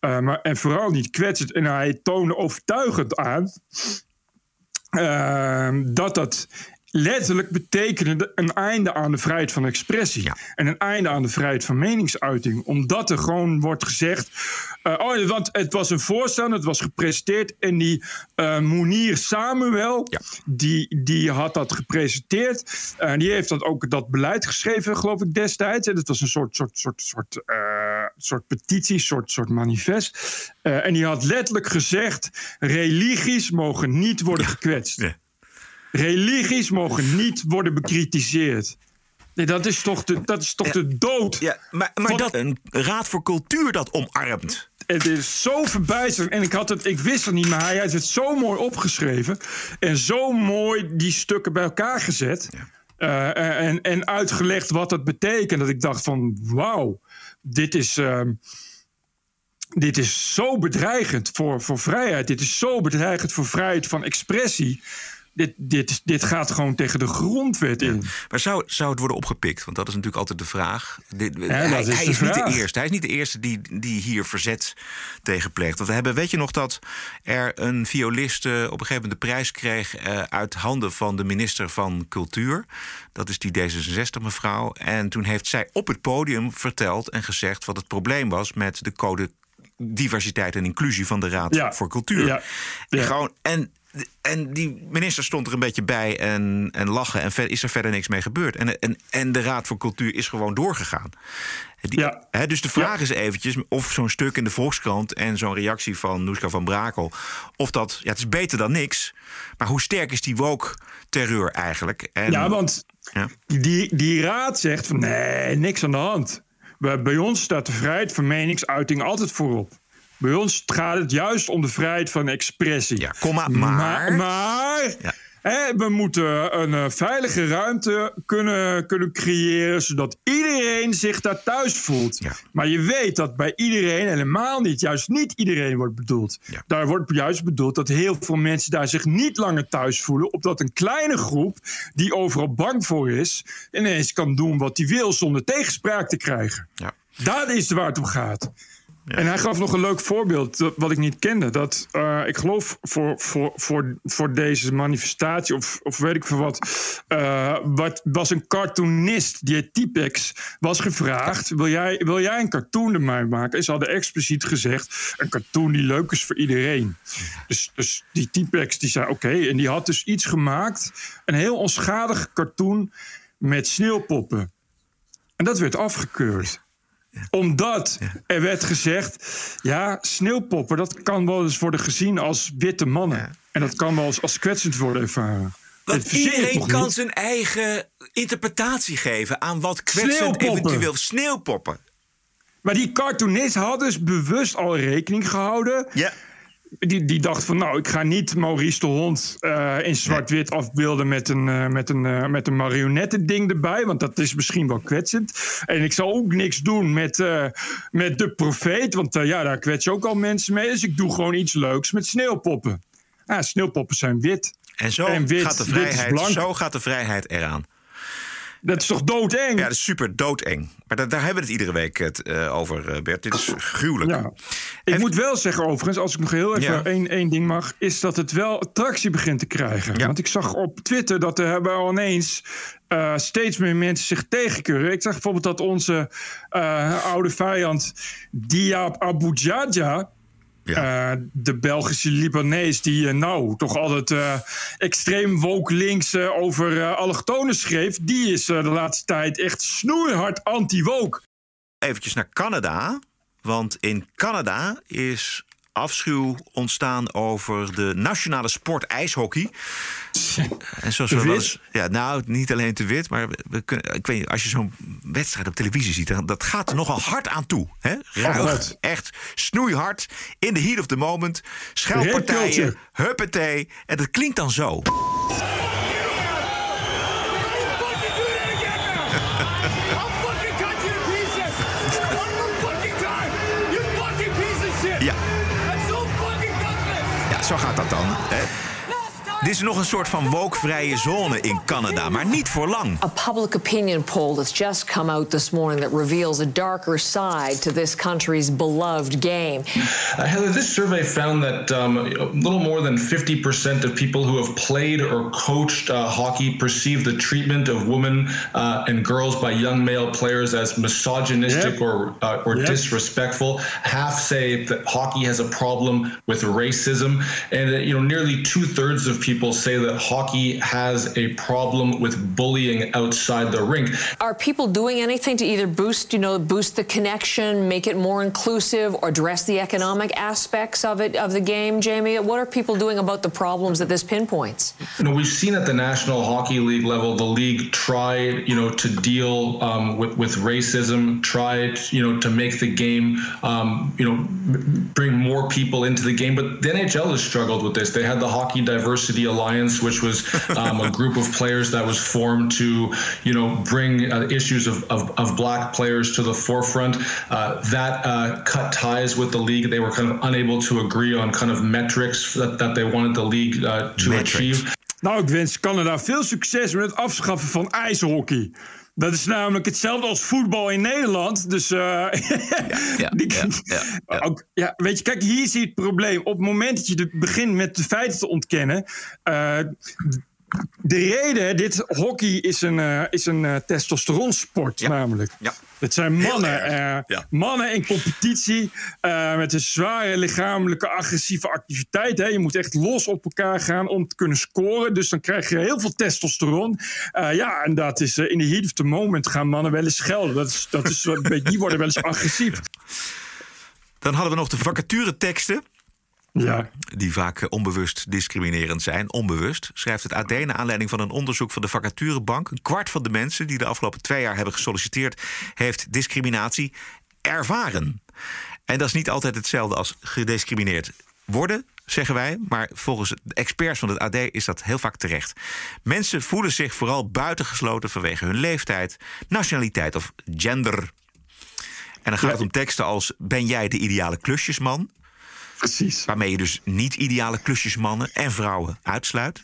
maar, en vooral niet kwetsend. En hij toonde overtuigend aan ehm, dat dat letterlijk betekende een einde aan de vrijheid van expressie. En een einde aan de vrijheid van meningsuiting. Omdat er gewoon wordt gezegd. eh, oh, want het was een voorstel, het was gepresenteerd. En die eh Mounir Samuel, die, die had dat gepresenteerd. En die heeft dat ook dat beleid geschreven, geloof ik, destijds. En dat was een soort, soort, soort, soort soort petitie, soort, soort manifest. En die had letterlijk gezegd: religies mogen niet worden gekwetst. Religies mogen niet worden bekritiseerd. Nee, dat is toch de, dat is toch de dood. Ja, maar, maar dat een raad voor cultuur dat omarmt. Het is zo verbijsterend. En ik, had het, ik wist het niet, maar hij heeft het zo mooi opgeschreven. En zo mooi die stukken bij elkaar gezet. Uh, en, en uitgelegd wat dat betekent. Dat ik dacht van, wauw, dit is... Uh, dit is zo bedreigend voor, voor vrijheid. Dit is zo bedreigend voor vrijheid van expressie dit, dit, dit gaat gewoon tegen de grondwet in. Maar zou, zou het worden opgepikt? Want dat is natuurlijk altijd de vraag. Ja, hij is hij niet de eerste. Hij is niet de eerste die, die hier verzet tegen pleegt. Want we hebben, weet je nog dat er een violist eh, op een gegeven moment de prijs kreeg eh, uit handen van de minister van Cultuur. Dat is die D66 mevrouw. En toen heeft zij op het podium verteld en gezegd wat het probleem was met de code diversiteit en inclusie van de Raad Ja. voor Cultuur. Ja. En, gewoon, en, en die minister stond er een beetje bij en, en lachen. En ver, is er verder niks mee gebeurd. En, en, en de Raad voor Cultuur is gewoon doorgegaan. Die, hè, dus de vraag is eventjes of zo'n stuk in de Volkskrant... en zo'n reactie van Noeska van Brakel... of dat, ja, het is beter dan niks... maar hoe sterk is die woke-terreur eigenlijk? En, ja, want Ja. Die, die raad zegt van nee, niks aan de hand. Bij ons staat de vrijheid van meningsuiting altijd voorop. Bij ons gaat het juist om de vrijheid van expressie. Ja, komma, maar- Maar, maar, hè, we moeten een eh, veilige ruimte kunnen, kunnen creëren... zodat iedereen zich daar thuis voelt. Maar je weet dat bij iedereen helemaal niet... juist niet iedereen wordt bedoeld. Daar wordt juist bedoeld dat heel veel mensen daar zich niet langer thuis voelen... opdat een kleine groep die overal bang voor is... ineens kan doen wat hij wil zonder tegenspraak te krijgen. Ja. Dat is waar het om gaat. En hij gaf nog een leuk voorbeeld wat ik niet kende. Dat eh, ik geloof voor, voor, voor, voor deze manifestatie, of, of weet ik veel wat, eh, wat, was een cartoonist, die heet Typex, was gevraagd: wil jij, wil jij een cartoon ermee maken? En ze hadden expliciet gezegd: een cartoon die leuk is voor iedereen. Dus, dus die Typex die zei: oké. En die had dus iets gemaakt, een heel onschadig cartoon met sneeuwpoppen. En dat werd afgekeurd omdat er werd gezegd: ja, sneeuwpoppen, dat kan wel eens worden gezien als witte mannen. En dat kan wel eens als kwetsend worden ervaren. Want iedereen kan niet? zijn eigen interpretatie geven aan wat kwetsend eventueel sneeuwpoppen. Maar die cartoonist had dus bewust al rekening gehouden. Ja. Die, die dacht van, nou, ik ga niet Maurice de Hond eh, in zwart-wit afbeelden met een, eh, met, een, eh, met een marionettending erbij. Want dat is misschien wel kwetsend. En ik zal ook niks doen met, met de profeet. Want ja, daar kwets je ook al mensen mee. Dus ik doe gewoon iets leuks met sneeuwpoppen. Ah, sneeuwpoppen zijn wit. En zo, En wit, gaat de vrijheid, zo gaat de vrijheid eraan. Dat is toch doodeng? Ja, dat is super doodeng. Maar daar, daar hebben we het iedere week het, eh, over, eh, Bert. Dit is gruwelijk. Ja. Ik moet wel zeggen, overigens, als ik nog heel even Ja. één, één ding mag, is dat het wel attractie begint te krijgen. Want ik zag op Twitter dat er hebben al ineens eh, steeds meer mensen zich tegenkeuren. Ik zag bijvoorbeeld dat onze oude vijand Diab Abu Jaja. Eh, de Belgische Libanees, die eh, nou toch altijd eh, extreem woke links over allochtonen schreef, die is de laatste tijd echt snoeihard anti-woke. Eventjes naar Canada. Want in Canada is afschuw ontstaan over de nationale sport ijshockey. En zoals we wel eens- ja, nou, niet alleen te wit, maar we, kunnen, ik weet niet, als je zo'n wedstrijd op televisie ziet, dan, dat gaat er nogal hard aan toe. Hè? Ruig, echt snoeihard, in the heat of the moment, scheldpartijen, Rape huppatee. En dat klinkt dan zo. Zo gaat dat dan. Hè? Dit is nog een soort van woke-vrije zone in Canada, maar niet voor lang. A public opinion poll that's just come out this morning that reveals a darker side to this country's beloved game. Uh, Heather, this survey found that um, a little more than 50% of people who have played or coached uh, hockey perceive the treatment of women uh, and girls by young male players as misogynistic or, uh, or disrespectful. Half say that hockey has a problem with racism. And uh, you know, nearly two thirds of people say that hockey has a problem with bullying outside the rink. Are people doing anything to either boost, you know, boost the connection, make it more inclusive, or address the economic aspects of it of the game, Jamie? What are people doing about the problems that this pinpoints? You know, we've seen at the National Hockey League level, the league try, you know, to deal um, with with racism, try, you know, to make the game, um, you know, bring more people into the game. But the NHL has struggled with this. They had the Hockey Diversity Alliance, which was um, a group of players that was formed to, you know, bring uh, issues of, of, of, black players to the forefront. Uh, that uh, cut ties with the league. They were kind of unable to agree on kind of metrics that, that they wanted the league uh, to metrics. achieve. Nou, ik wens Canada veel succes met het afschaffen van ijshockey. Dat is namelijk hetzelfde als voetbal in Nederland. Dus uh, (laughs) ja, (laughs) ja, ja, ook, ja, weet je, kijk, hier zie je het probleem. Op het moment dat je begint met de feiten te ontkennen. Uh, de reden, dit hockey is een, uh, is een testosteronsport namelijk. Ja. Het zijn mannen, uh, mannen in competitie met een zware lichamelijke agressieve activiteit. Hè. Je moet echt los op elkaar gaan om te kunnen scoren. Dus dan krijg je heel veel testosteron. ja, en dat is in de heat of the moment gaan mannen wel eens schelden. Dat is, dat is, die worden wel eens (laughs) agressief. Dan hadden we nog de vacatureteksten. Ja. Die vaak onbewust discriminerend zijn. Onbewust, schrijft het AD naar aanleiding van een onderzoek van de vacaturebank. Een kwart van de mensen die de afgelopen twee jaar hebben gesolliciteerd, heeft discriminatie ervaren. En dat is niet altijd hetzelfde als gediscrimineerd worden, zeggen wij. Maar volgens de experts van het AD is dat heel vaak terecht. Mensen voelen zich vooral buitengesloten vanwege hun leeftijd, nationaliteit of gender. En dan gaat het om teksten als: Ben jij de ideale klusjesman? Precies. Waarmee je dus niet ideale klusjesmannen en vrouwen uitsluit.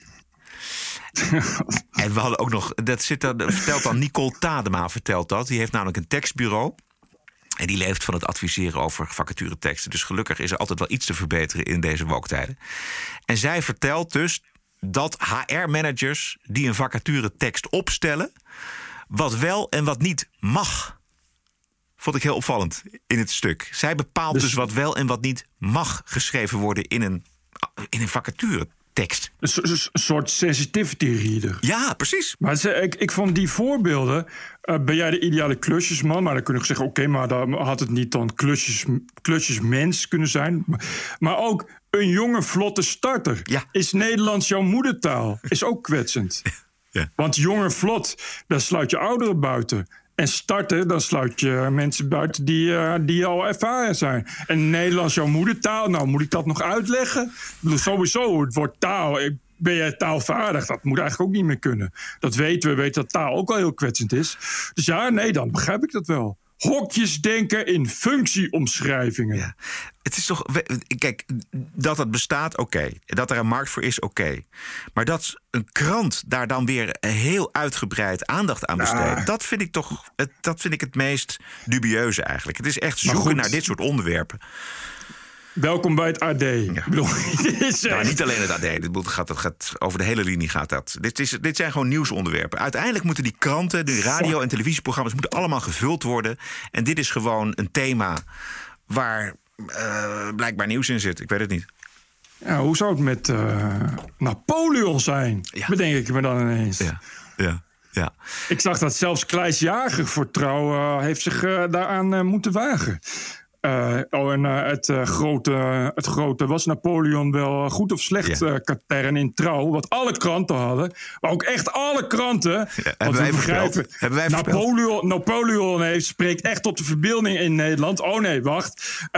(laughs) en we hadden ook nog, dat, zit dan, vertelt dan Nicole Tadema, vertelt dat. Die heeft namelijk een tekstbureau. En die leeft van het adviseren over vacatureteksten. Dus gelukkig is er altijd wel iets te verbeteren in deze woktijden. En zij vertelt dus dat HR-managers die een vacaturetekst opstellen, wat wel en wat niet mag. Vond ik heel opvallend in het stuk. Zij bepaalt dus, dus wat wel en wat niet mag geschreven worden in een, in een vacature. Tekst. Een, soort sensitivity reader. Ja, precies. Maar ik, ik vond die voorbeelden. Uh, ben jij de ideale klusjesman? Maar dan kun je zeggen: oké, maar dan had het niet dan klusjes, klusjesmens kunnen zijn. Maar ook een jonge, vlotte starter. Ja. Is Nederlands jouw moedertaal? Is ook kwetsend. (laughs) Ja. Want jonge, vlot, daar sluit je ouderen buiten. En starten, dan sluit je mensen buiten die, uh, die al ervaren zijn. En Nederlands jouw moedertaal, nou moet ik dat nog uitleggen? Sowieso, het woord taal, ben je taalvaardig? Dat moet eigenlijk ook niet meer kunnen. Dat weten we, weten dat taal ook al heel kwetsend is. Dus ja, nee, dan begrijp ik dat wel hokjes denken in functieomschrijvingen. Ja. Het is toch. Kijk, dat het bestaat, oké. Dat er een markt voor is, oké. Maar dat een krant daar dan weer heel uitgebreid aandacht aan besteedt. Dat vind ik toch. Dat vind ik het meest dubieuze eigenlijk. Het is echt zoeken naar dit soort onderwerpen. Welkom bij het AD. Ja. Bedoel, (laughs) nou, niet alleen het AD. Dit gaat, dat gaat, over de hele linie gaat dat. Dit, is, dit zijn gewoon nieuwsonderwerpen. Uiteindelijk moeten die kranten, de radio- en televisieprogramma's... moeten allemaal gevuld worden. En dit is gewoon een thema waar uh, blijkbaar nieuws in zit. Ik weet het niet. Ja, hoe zou het met uh, Napoleon zijn? Ja. Bedenk ik me dan ineens. Ja, ja. Ja. Ik zag dat zelfs Kleis Jager voor trouw uh, heeft zich daaraan moeten wagen. Uh, oh, en uh, het, uh, grote, het grote was Napoleon wel goed of slecht yeah. katern in trouw. Wat alle kranten hadden. Maar ook echt alle kranten. Ja, hebben, wij begrijpen, hebben wij Napoleon, Napoleon heeft, spreekt echt tot de verbeelding in Nederland. Oh nee, wacht.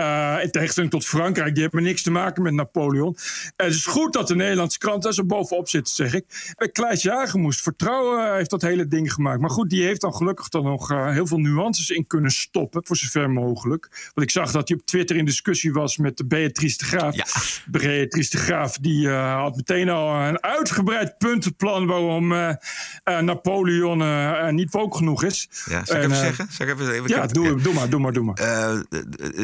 in tegenstelling tot Frankrijk, die hebben niks te maken met Napoleon. het is goed dat de Nederlandse kranten er zo bovenop zitten, zeg ik. Kleis Jager moest vertrouwen, heeft dat hele ding gemaakt. Maar goed, die heeft dan gelukkig dan nog heel veel nuances in kunnen stoppen. Voor zover mogelijk. Want ik zag dat hij op Twitter in discussie was met de Beatrice de Graaf. Ja. Beatrice de Graaf die uh, had meteen al een uitgebreid puntenplan waarom uh, uh, Napoleon niet woke genoeg is. Ja, zal ik even zeggen? Zal ik even, even ja, doe, doe, maar, doe maar, doe maar.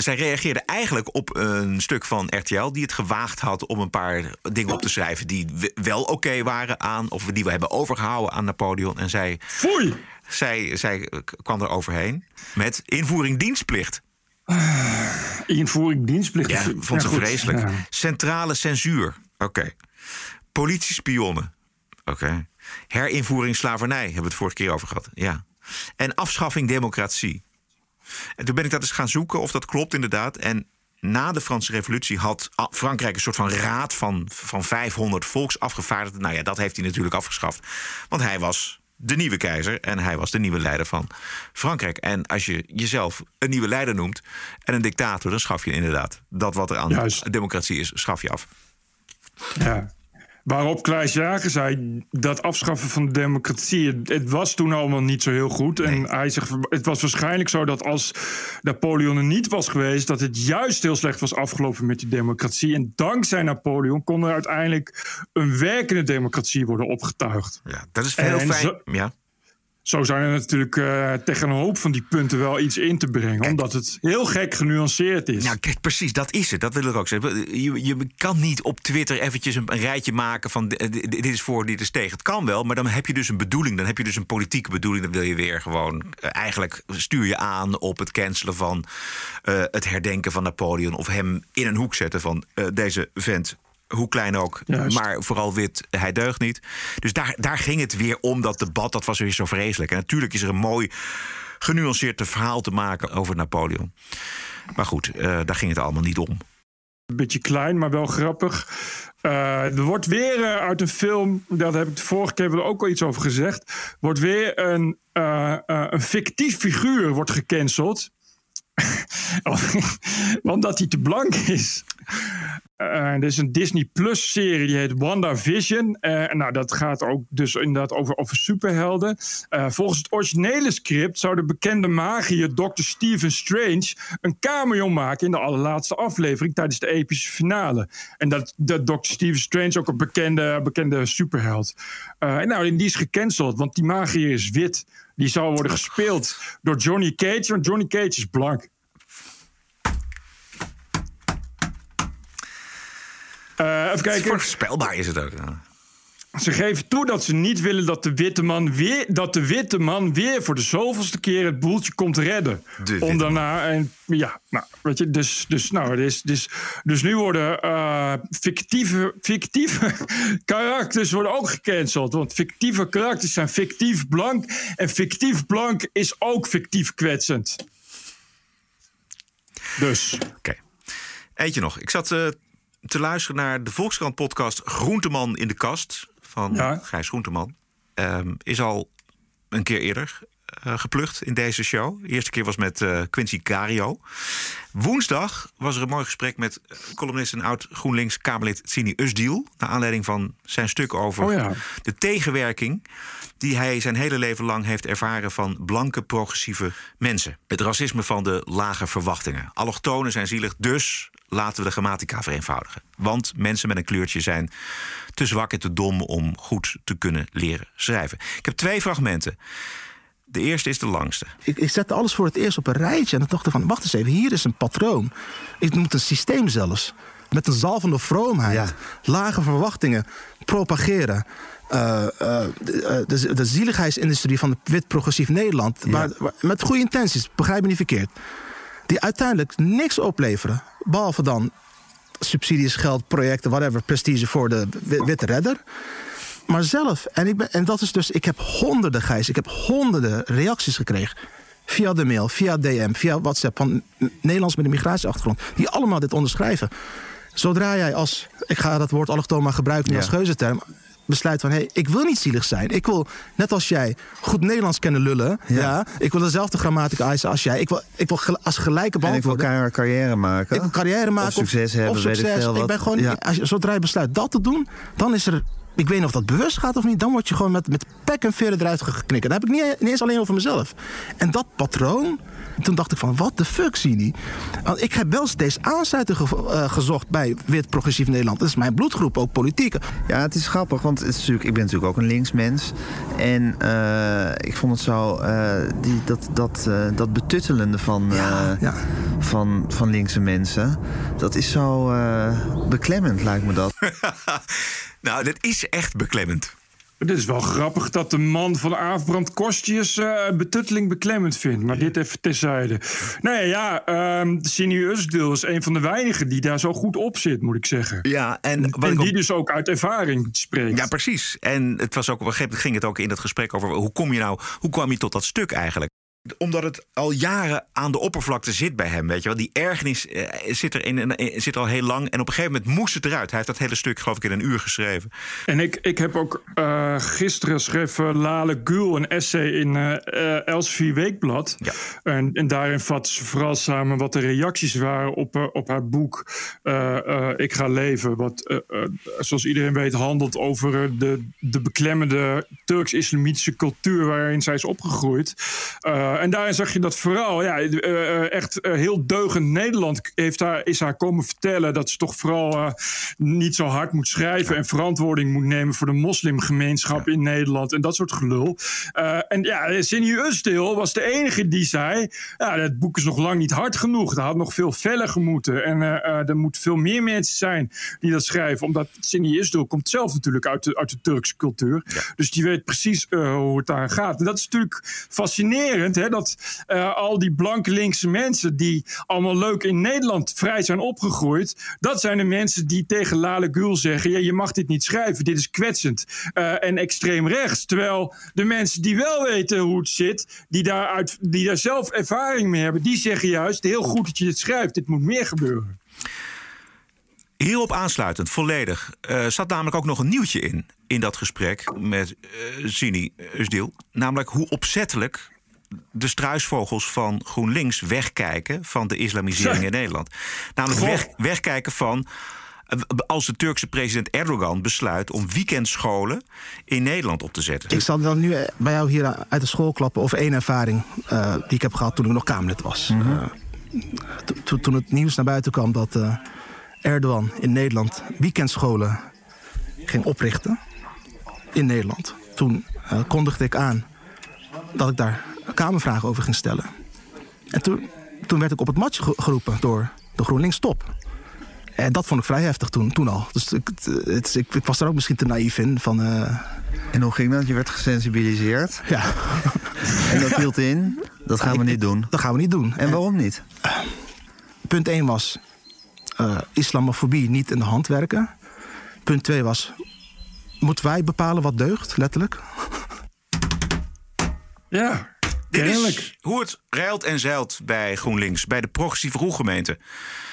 zij reageerde eigenlijk op een stuk van RTL die het gewaagd had om een paar dingen op te schrijven die wel oké waren aan, of die we hebben overgehouden aan Napoleon. En zij. Foei! Zij, zij kwam er overheen met invoering dienstplicht. Invoering dienstplicht. Ja, vond ze vreselijk. Centrale censuur. Oké. Politiespionnen. Oké. Herinvoering slavernij, hebben we het vorige keer over gehad. Ja. En afschaffing democratie. En toen ben ik dat eens gaan zoeken of dat klopt inderdaad. En na de Franse Revolutie had Frankrijk een soort van raad van, van 500 volksafgevaardigden. Nou ja, dat heeft hij natuurlijk afgeschaft. Want hij was de nieuwe keizer en hij was de nieuwe leider van Frankrijk. En als je jezelf een nieuwe leider noemt en een dictator, dan schaf je inderdaad dat wat er aan Juist. democratie is, schaf je af. Ja. Waarop Klaas Jager zei dat afschaffen van de democratie, het, het was toen allemaal niet zo heel goed. En hij zegt, het was waarschijnlijk zo dat als Napoleon er niet was geweest, dat het juist heel slecht was afgelopen met die democratie. En dankzij Napoleon kon er uiteindelijk een werkende democratie worden opgetuigd. Ja, dat is heel En fijn. zo- Ja. Zo zijn er natuurlijk eh, tegen een hoop van die punten wel iets in te brengen, omdat het heel gek genuanceerd is. Nou, kijk, precies, dat is het. Dat wil ik ook zeggen. Je, je kan niet op Twitter eventjes een, een rijtje maken van eh, dit is voor, dit is tegen. Het kan wel, maar dan heb je dus een bedoeling. Dan heb je dus een politieke bedoeling. Dan wil je weer gewoon, eh, eigenlijk stuur je aan op het cancelen van het herdenken van Napoleon. Of hem in een hoek zetten van deze vent. Hoe klein ook, Juist. maar vooral wit, hij deugt niet. Dus daar, daar ging het weer om, dat debat. Dat was weer zo vreselijk. En natuurlijk is er een mooi genuanceerd verhaal te maken over Napoleon. Maar goed, eh, daar ging het allemaal niet om. Een beetje klein, maar wel grappig. Eh, er wordt weer eh, uit een film, dat heb ik de vorige keer wel ook al iets over gezegd, wordt weer een, een fictief figuur wordt gecanceld. (laughs) Omdat hij te blank is. Eh, er is een Disney Plus serie die heet WandaVision. Eh nou, dat gaat ook dus inderdaad over, over superhelden. Eh, volgens het originele script zou de bekende magiër Dr. Stephen Strange een cameo maken in de allerlaatste aflevering tijdens de epische finale. En dat, dat Dr. Stephen Strange ook een bekende, bekende superheld. En nou, en die is gecanceld, want die magiër is wit. Die zou worden gespeeld door Johnny Cage, want Johnny Cage is blank. Eh, even kijken. Voorspelbaar is het ook. ja. Ze geven toe dat ze niet willen dat de witte man weer, dat de witte man weer voor de zoveelste keer het boeltje komt redden. De Om daarna, en, ja, nou, weet je, dus, dus, nou, dus, dus, dus nu worden eh, fictieve, fictieve (laughs) karakters worden ook gecanceld. Want fictieve karakters zijn fictief blank. En fictief blank is ook fictief kwetsend. Dus. Oké. Eentje nog. Ik zat eh, te luisteren naar de Volkskrant-podcast Groenteman in de Kast van Ja. Gijs Groenteman. Ehm, is al een keer eerder eh, geplukt in deze show. De eerste keer was met eh, Quincy Cario. Woensdag was er een mooi gesprek met eh, columnist en oud GroenLinks Kamerlid Sini Usdiel. Naar aanleiding van zijn stuk over Oh ja. de tegenwerking die hij zijn hele leven lang heeft ervaren van blanke progressieve mensen. Het racisme van de lage verwachtingen. Allochtonen zijn zielig, dus laten we de grammatica vereenvoudigen. Want mensen met een kleurtje zijn te zwak en te dom om goed te kunnen leren schrijven. Ik heb twee fragmenten. De eerste is de langste. Ik, ik zette alles voor het eerst op een rijtje en dan dacht ik van... wacht eens even, hier is een patroon. Ik noem het een systeem zelfs. Met een zalvende vroomheid. Lage verwachtingen. Propageren. Eh, eh, de, de, de zieligheidsindustrie van het wit progressief Nederland. Waar, waar- met goede intenties, begrijp me niet verkeerd. Die uiteindelijk niks opleveren. Behalve dan subsidies, geld, projecten, whatever, prestige voor de wi- witte redder. Maar zelf, en, ik ben, en dat is dus, ik heb honderden, Gijs, ik heb honderden reacties gekregen. Via de mail, via DM, via WhatsApp van Nederlands met een migratieachtergrond. Die allemaal dit onderschrijven. Zodra jij als, ik ga dat woord allochtoon maar gebruiken Ja. als geuzenterm. Besluit van, hé, hey, ik wil niet zielig zijn. Ik wil, net als jij, goed Nederlands kunnen lullen. Ja. ik wil dezelfde grammatica eisen als jij. Ik wil, ik wil als gelijke En ik wil elkaar carrière maken. Ik wil carrière maken. Of succes hebben, of weet ik succes. veel wat. ben gewoon, Ja. als je, zodra je besluit dat te doen, dan is er... Ik weet niet of dat bewust gaat of niet. Dan word je gewoon met, met pek en veren eruit geknikt. Dat heb ik niet, niet eens alleen over mezelf. En dat patroon... Toen dacht ik van, wat de fuck, Sini? Want ik heb wel steeds aansluiting ge- eh, gezocht bij wit progressief Nederland. Dat is mijn bloedgroep, ook politiek. Ja, het is grappig, want het is natuurlijk, ik ben natuurlijk ook een linksmens. En eh, ik vond het zo, eh, die, dat, dat, eh, dat betuttelende van, eh, Van, van linkse mensen, dat is zo eh, beklemmend, lijkt me dat. (laughs) nou, dat is echt beklemmend. Het is wel grappig dat de man van Aafbrand Kostjes uh, betutteling beklemmend vindt. Maar dit even terzijde. Nee, ja, um, Sini Usdil is een van de weinigen die daar zo goed op zit, moet ik zeggen. Ja, en, en die dus ook uit ervaring spreekt. Ja, precies. En het was ook, op een gegeven moment ging het ook in dat gesprek over hoe kom je nou, hoe kwam je tot dat stuk eigenlijk? Omdat het al jaren aan de oppervlakte zit bij hem. Weet je wel? Die ergernis eh, zit er in, in, zit al heel lang. En op een gegeven moment moest het eruit. Hij heeft dat hele stuk, geloof ik, in een uur geschreven. En ik, ik heb ook uh, gisteren schreef uh, Lale Gul een essay in uh, Elsevier Weekblad. Ja. En, en daarin vat ze vooral samen wat de reacties waren op, op haar boek Ik ga leven. Wat, zoals iedereen weet, handelt over de, de beklemmende Turks-islamitische cultuur waarin zij is opgegroeid. Uh, en daarin zag je dat vooral, ja, uh, echt heel deugend Nederland heeft haar, is haar komen vertellen dat ze toch vooral niet zo hard moet schrijven en verantwoording moet nemen voor de moslimgemeenschap in Nederland en dat soort gelul. en ja, Cindy Usdeel was de enige die zei, ja, het boek is nog lang niet hard genoeg. Het had nog veel feller gemoeten en er moeten veel meer mensen zijn die dat schrijven, omdat Cindy Usdeel komt zelf natuurlijk uit de, uit de Turkse cultuur. Dus die weet precies hoe het daar gaat. En dat is natuurlijk fascinerend dat uh, al die blanke linkse mensen die allemaal leuk in Nederland vrij zijn opgegroeid, dat zijn de mensen die tegen Lale Gül zeggen: ja, je mag dit niet schrijven, dit is kwetsend uh, en extreem rechts. Terwijl de mensen die wel weten hoe het zit, die daar, uit, die daar zelf ervaring mee hebben, die zeggen juist: heel goed dat je dit schrijft, dit moet meer gebeuren. Hierop aansluitend, volledig, uh, zat namelijk ook nog een nieuwtje in. In dat gesprek met uh, Sini Usdil. Namelijk hoe opzettelijk de struisvogels van GroenLinks wegkijken van de islamisering in Nederland. Namelijk weg, wegkijken van als de Turkse president Erdogan besluit om weekendscholen in Nederland op te zetten. Ik zal dan nu bij jou hier uit de school klappen over één ervaring uh, die ik heb gehad toen ik nog Kamerlid was. Mm -hmm. uh, toen het nieuws naar buiten kwam dat uh, Erdogan in Nederland weekendscholen ging oprichten in Nederland. Toen kondigde ik aan dat ik daar Kamervragen over ging stellen. En toen, toen werd ik op het matje geroepen door de GroenLinks top. En dat vond ik vrij heftig toen, toen al. Dus ik, het, ik, ik was er ook misschien te naïef in. Van, uh... En hoe ging dat? Je werd gesensibiliseerd? Ja. (laughs) en dat hield in? Dat gaan we niet doen? Dat gaan we niet doen. En waarom niet? punt 1 was uh, islamofobie niet in de hand werken. Punt 2 was, moeten wij bepalen wat deugt, letterlijk? Ja, dit is hoe het ruilt en zeilt bij GroenLinks, bij de progressieve roelgemeente.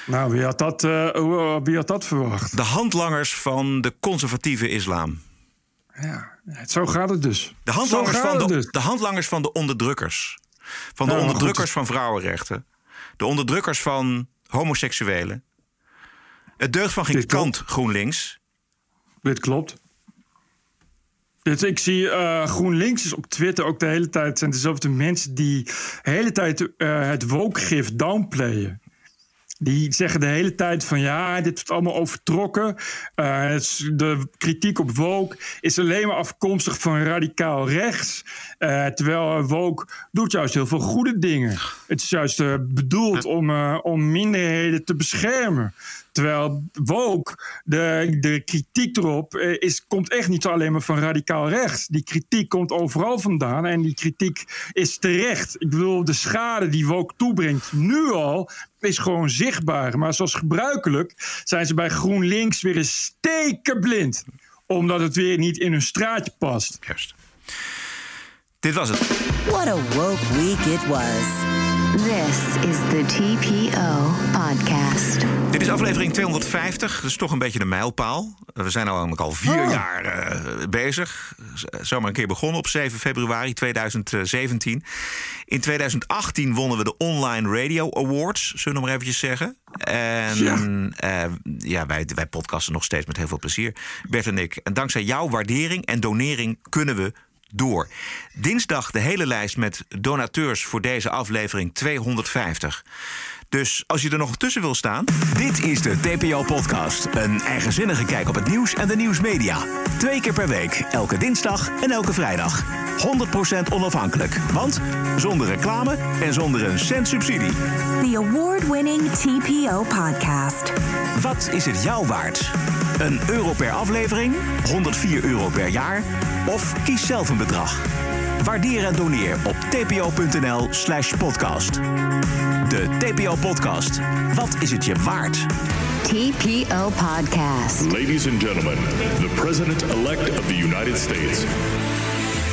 Nou, wie had, dat, uh, wie had dat verwacht? De handlangers van de conservatieve islam. Ja, zo gaat het dus. De handlangers, van de, dus. de handlangers van de onderdrukkers. Van de nou, onderdrukkers van vrouwenrechten. De onderdrukkers van homoseksuelen. Het deugt van geen kant, GroenLinks. Dit klopt. Dus ik zie uh, GroenLinks is op Twitter ook de hele tijd... zijn dezelfde mensen die de hele tijd uh, het wokegif downplayen. Die zeggen de hele tijd van ja, dit wordt allemaal overtrokken. Uh, de kritiek op woke is alleen maar afkomstig van radicaal rechts. Uh, terwijl woke doet juist heel veel goede dingen. Het is juist uh, bedoeld om, om minderheden te beschermen. Terwijl woke, de, de kritiek erop, is, komt echt niet alleen maar van radicaal rechts. Die kritiek komt overal vandaan en die kritiek is terecht. Ik bedoel, de schade die woke toebrengt nu al, is gewoon zichtbaar. Maar zoals gebruikelijk zijn ze bij GroenLinks weer eens stekenblind. Omdat het weer niet in hun straatje past. Juist. Dit was het. What a woke week it was. This is the TPO podcast. Dit is aflevering 250, dat is toch een beetje een mijlpaal. We zijn al, al vier oh. jaar uh, bezig. Zomaar een keer begonnen op 7 februari 2017. In 2018 wonnen we de Online Radio Awards, zullen we nog maar eventjes zeggen. En ja, uh, ja wij, wij podcasten nog steeds met heel veel plezier, Bert en ik. En dankzij jouw waardering en donering kunnen we door. Dinsdag de hele lijst met donateurs voor deze aflevering 250. Dus als je er nog tussen wil staan. Dit is de TPO-podcast. Een eigenzinnige kijk op het nieuws en de nieuwsmedia. Twee keer per week, elke dinsdag en elke vrijdag. 100% onafhankelijk. Want zonder reclame en zonder een cent subsidie. The award-winning TPO-podcast. Wat is het jou waard? Een euro per aflevering, 104 euro per jaar of kies zelf een bedrag. Waardeer en doneer op tpo.nl slash podcast. De TPO Podcast. Wat is het je waard? TPO Podcast. Ladies and gentlemen, the President-elect of the United States.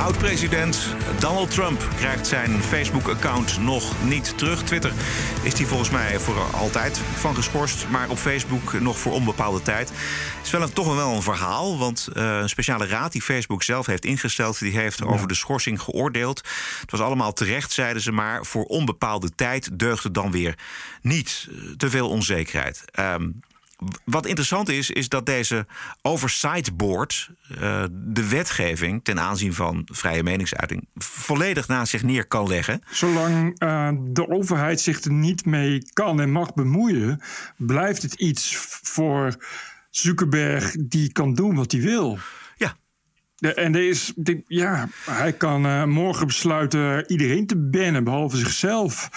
Oud-president Donald Trump krijgt zijn Facebook-account nog niet terug. Twitter is hij volgens mij voor altijd van geschorst, maar op Facebook nog voor onbepaalde tijd. Het is wel een, toch wel een verhaal, want uh, een speciale raad die Facebook zelf heeft ingesteld, die heeft over de schorsing geoordeeld. Het was allemaal terecht, zeiden ze, maar voor onbepaalde tijd deugde dan weer niet. Te veel onzekerheid. Um, wat interessant is, is dat deze oversight board uh, de wetgeving ten aanzien van vrije meningsuiting volledig naast zich neer kan leggen. Zolang uh, de overheid zich er niet mee kan en mag bemoeien, blijft het iets voor Zuckerberg die kan doen wat hij wil. En er is, ja, hij kan uh, morgen besluiten iedereen te bannen, behalve zichzelf.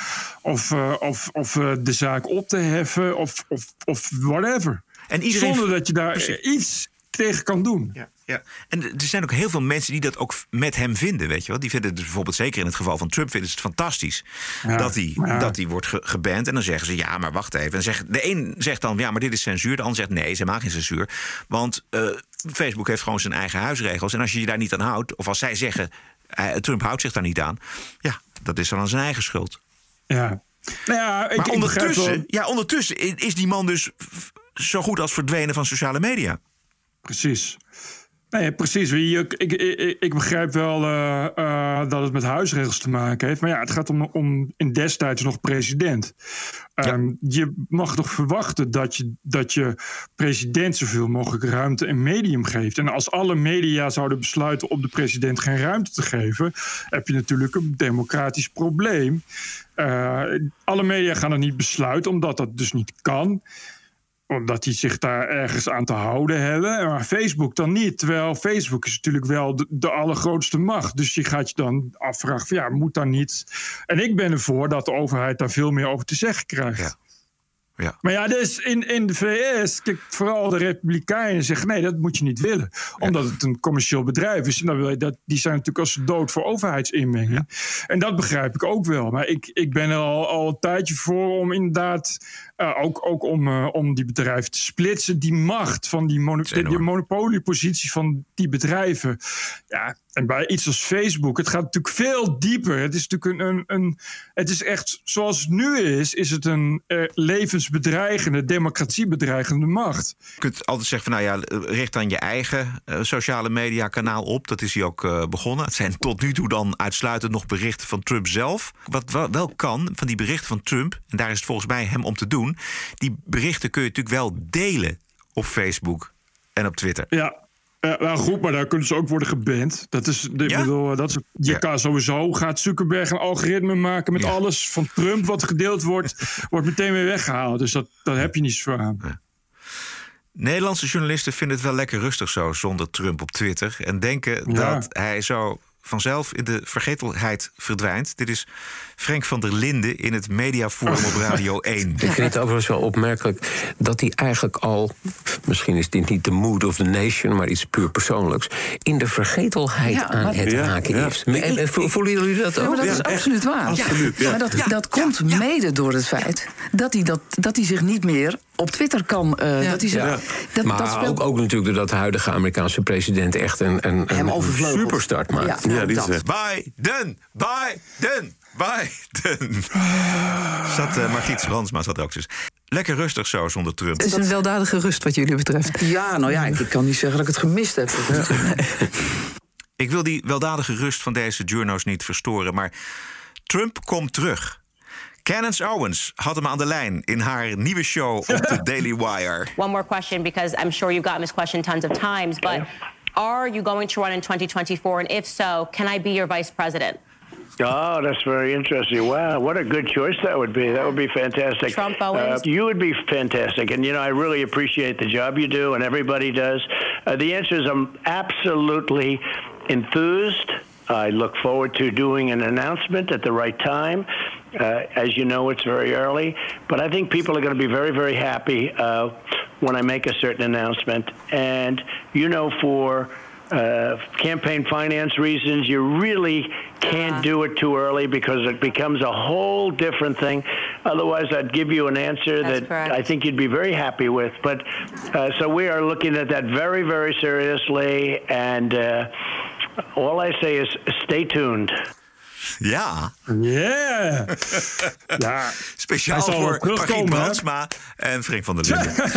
Of, uh, of, of uh, de zaak op te heffen, of, of, of whatever. En iedereen... Zonder dat je daar Precies. iets tegen kan doen. Ja. Ja, en er zijn ook heel veel mensen die dat ook met hem vinden, weet je wel. Die vinden het bijvoorbeeld, zeker in het geval van Trump, vinden ze het fantastisch ja, dat hij ja. dat hij wordt ge geband. En dan zeggen ze, ja, maar wacht even. En zeg, de een zegt dan, ja, maar dit is censuur. De ander zegt, nee, ze maken geen censuur. Want uh, Facebook heeft gewoon zijn eigen huisregels. En als je je daar niet aan houdt, of als zij zeggen, uh, Trump houdt zich daar niet aan, ja, dat is dan aan zijn eigen schuld. Ja. Nou ja, ik, maar ondertussen, ja, ondertussen is die man dus zo goed als verdwenen van sociale media. Precies. Nee, precies. Ik, ik, ik, ik begrijp wel uh, uh, dat het met huisregels te maken heeft. Maar ja, het gaat om, om in destijds nog president. Um, ja. Je mag toch verwachten dat je, dat je president zoveel mogelijk ruimte en medium geeft. En als alle media zouden besluiten om de president geen ruimte te geven, heb je natuurlijk een democratisch probleem. Uh, alle media gaan er niet besluiten, omdat dat dus niet kan omdat die zich daar ergens aan te houden hebben. Maar Facebook dan niet. Terwijl Facebook is natuurlijk wel de, de allergrootste macht. Dus je gaat je dan afvragen: van, ja, moet dan niet. En ik ben ervoor dat de overheid daar veel meer over te zeggen krijgt. Ja. Ja. Maar ja, dus in, in de VS, kijk, vooral de Republikeinen zeggen: nee, dat moet je niet willen. Omdat het een commercieel bedrijf is. En dan wil je dat, die zijn natuurlijk als dood voor overheidsinmenging. Ja. En dat begrijp ik ook wel. Maar ik, ik ben er al, al een tijdje voor om inderdaad. Uh, ook, ook om, uh, om die bedrijven te splitsen. Die macht van die, mono, die monopoliepositie van die bedrijven. Ja, en bij iets als Facebook, het gaat natuurlijk veel dieper. Het is natuurlijk een, een, een het is echt zoals het nu is, is het een uh, levensbedreigende, democratiebedreigende macht. Je kunt altijd zeggen van nou ja, richt dan je eigen uh, sociale media kanaal op. Dat is hij ook uh, begonnen. Het zijn tot nu toe dan uitsluitend nog berichten van Trump zelf. Wat wel, wel kan van die berichten van Trump, en daar is het volgens mij hem om te doen, die berichten kun je natuurlijk wel delen op Facebook en op Twitter. Ja, ja, nou goed, maar daar kunnen ze ook worden geband. Dat is, ja? bedoel, dat is, je ja. kan sowieso, gaat Zuckerberg een algoritme maken met ja. alles van Trump wat gedeeld wordt, (laughs) wordt meteen weer weggehaald. Dus dat, daar heb je niet zo aan. Nederlandse journalisten vinden het wel lekker rustig zo zonder Trump op Twitter. En denken dat hij zo vanzelf in de vergetelheid verdwijnt. Dit is Frank van der Linden in het Mediaforum op Radio (laughs) 1. Ik vind het overigens wel opmerkelijk dat hij eigenlijk al... misschien is dit niet de mood of the nation, maar iets puur persoonlijks... in de vergetelheid ja, aan het ja, haken ja. is. En, voelen jullie dat ook? Ja, dat is absoluut waar. Absoluut, maar dat, dat komt mede door het feit dat hij, dat, dat hij zich niet meer op Twitter kan. Uh, dat hij zich, ja. dat, maar dat speelt... ook, ook natuurlijk doordat de huidige Amerikaanse president echt een, een, een superstart maakt. Ja, ja die zegt Biden, Biden. Biden. (laughs) zat uh, Margriet Brandsma zat ook dus. Lekker rustig zo zonder Trump. Het is een weldadige rust wat jullie betreft. Ja, nou ja, ik kan niet zeggen dat ik het gemist heb. (laughs) ik wil die weldadige rust van deze journo's niet verstoren, maar Trump komt terug. Candace Owens had hem aan de lijn in haar nieuwe show op de (laughs) Daily Wire. One more question, because I'm sure you've gotten this question tons of times, but Are you going to run in 2024? And if so, can I be your vice president? Oh, that's very interesting. Wow, what a good choice that would be. That would be fantastic. Trump Owens? Uh, you would be fantastic. And, you know, I really appreciate the job you do, and everybody does. Uh, the answer is I'm absolutely enthused. I look forward to doing an announcement at the right time. Uh, as you know, it's very early, but I think people are going to be very, very happy uh, when I make a certain announcement. And, you know, for uh, campaign finance reasons, you really can't do it too early because it becomes a whole different thing. Otherwise, I'd give you an answer That's that correct. I think you'd be very happy with. But uh, so we are looking at that very, very seriously, and uh, all I say is stay tuned. Ja. Yeah. (laughs) ja. Speciaal voor Margriet? Brandsma en Frank van der Linden.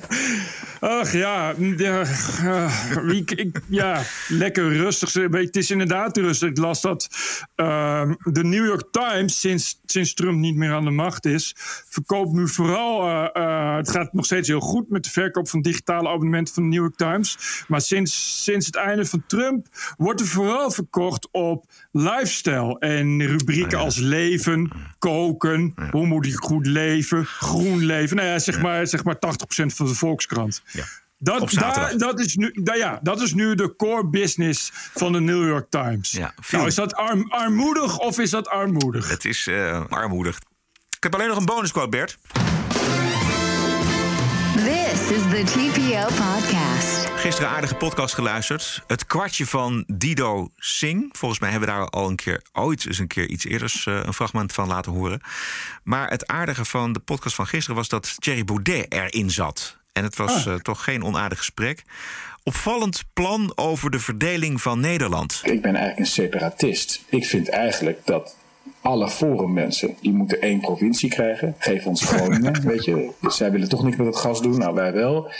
(laughs) Ach ja, ja, eh, ik, ik- ja, lekker rustig. Het is inderdaad rustig. Ik las dat ehm, de New York Times, sinds, sinds Trump niet meer aan de macht is, verkoopt nu vooral. eh, eh, het gaat nog steeds heel goed met de verkoop van digitale abonnementen van de New York Times. Maar sinds, sinds het einde van Trump wordt er vooral verkocht op lifestyle. En rubrieken als leven, koken, hoe moet ik goed leven, groen leven. Nou ja, zeg maar, zeg maar 80% van de Volkskrant. Dat, Op zaterdag. daar, dat, is nu, da- ja, dat is nu de core business van de New York Times. nou, is dat arm, armoedig of is dat armoedig? Het is eh, armoedig. Ik heb alleen nog een bonusquote, Bert. This is the TPO podcast. Gisteren een aardige podcast geluisterd. Het kwartje van Dido Singh. Volgens mij hebben we daar al een keer ooit eens een keer iets eerder eh, een fragment van laten horen. Maar het aardige van de podcast van gisteren was dat Thierry Baudet erin zat. En het was Ah. eh, toch geen onaardig gesprek. Opvallend plan over de verdeling van Nederland. Ik ben eigenlijk een separatist. Ik vind eigenlijk dat alle forummensen, die moeten één provincie krijgen. Geef ons Groningen, (laughs) weet je. Zij willen toch niks met het gas doen, nou wij wel.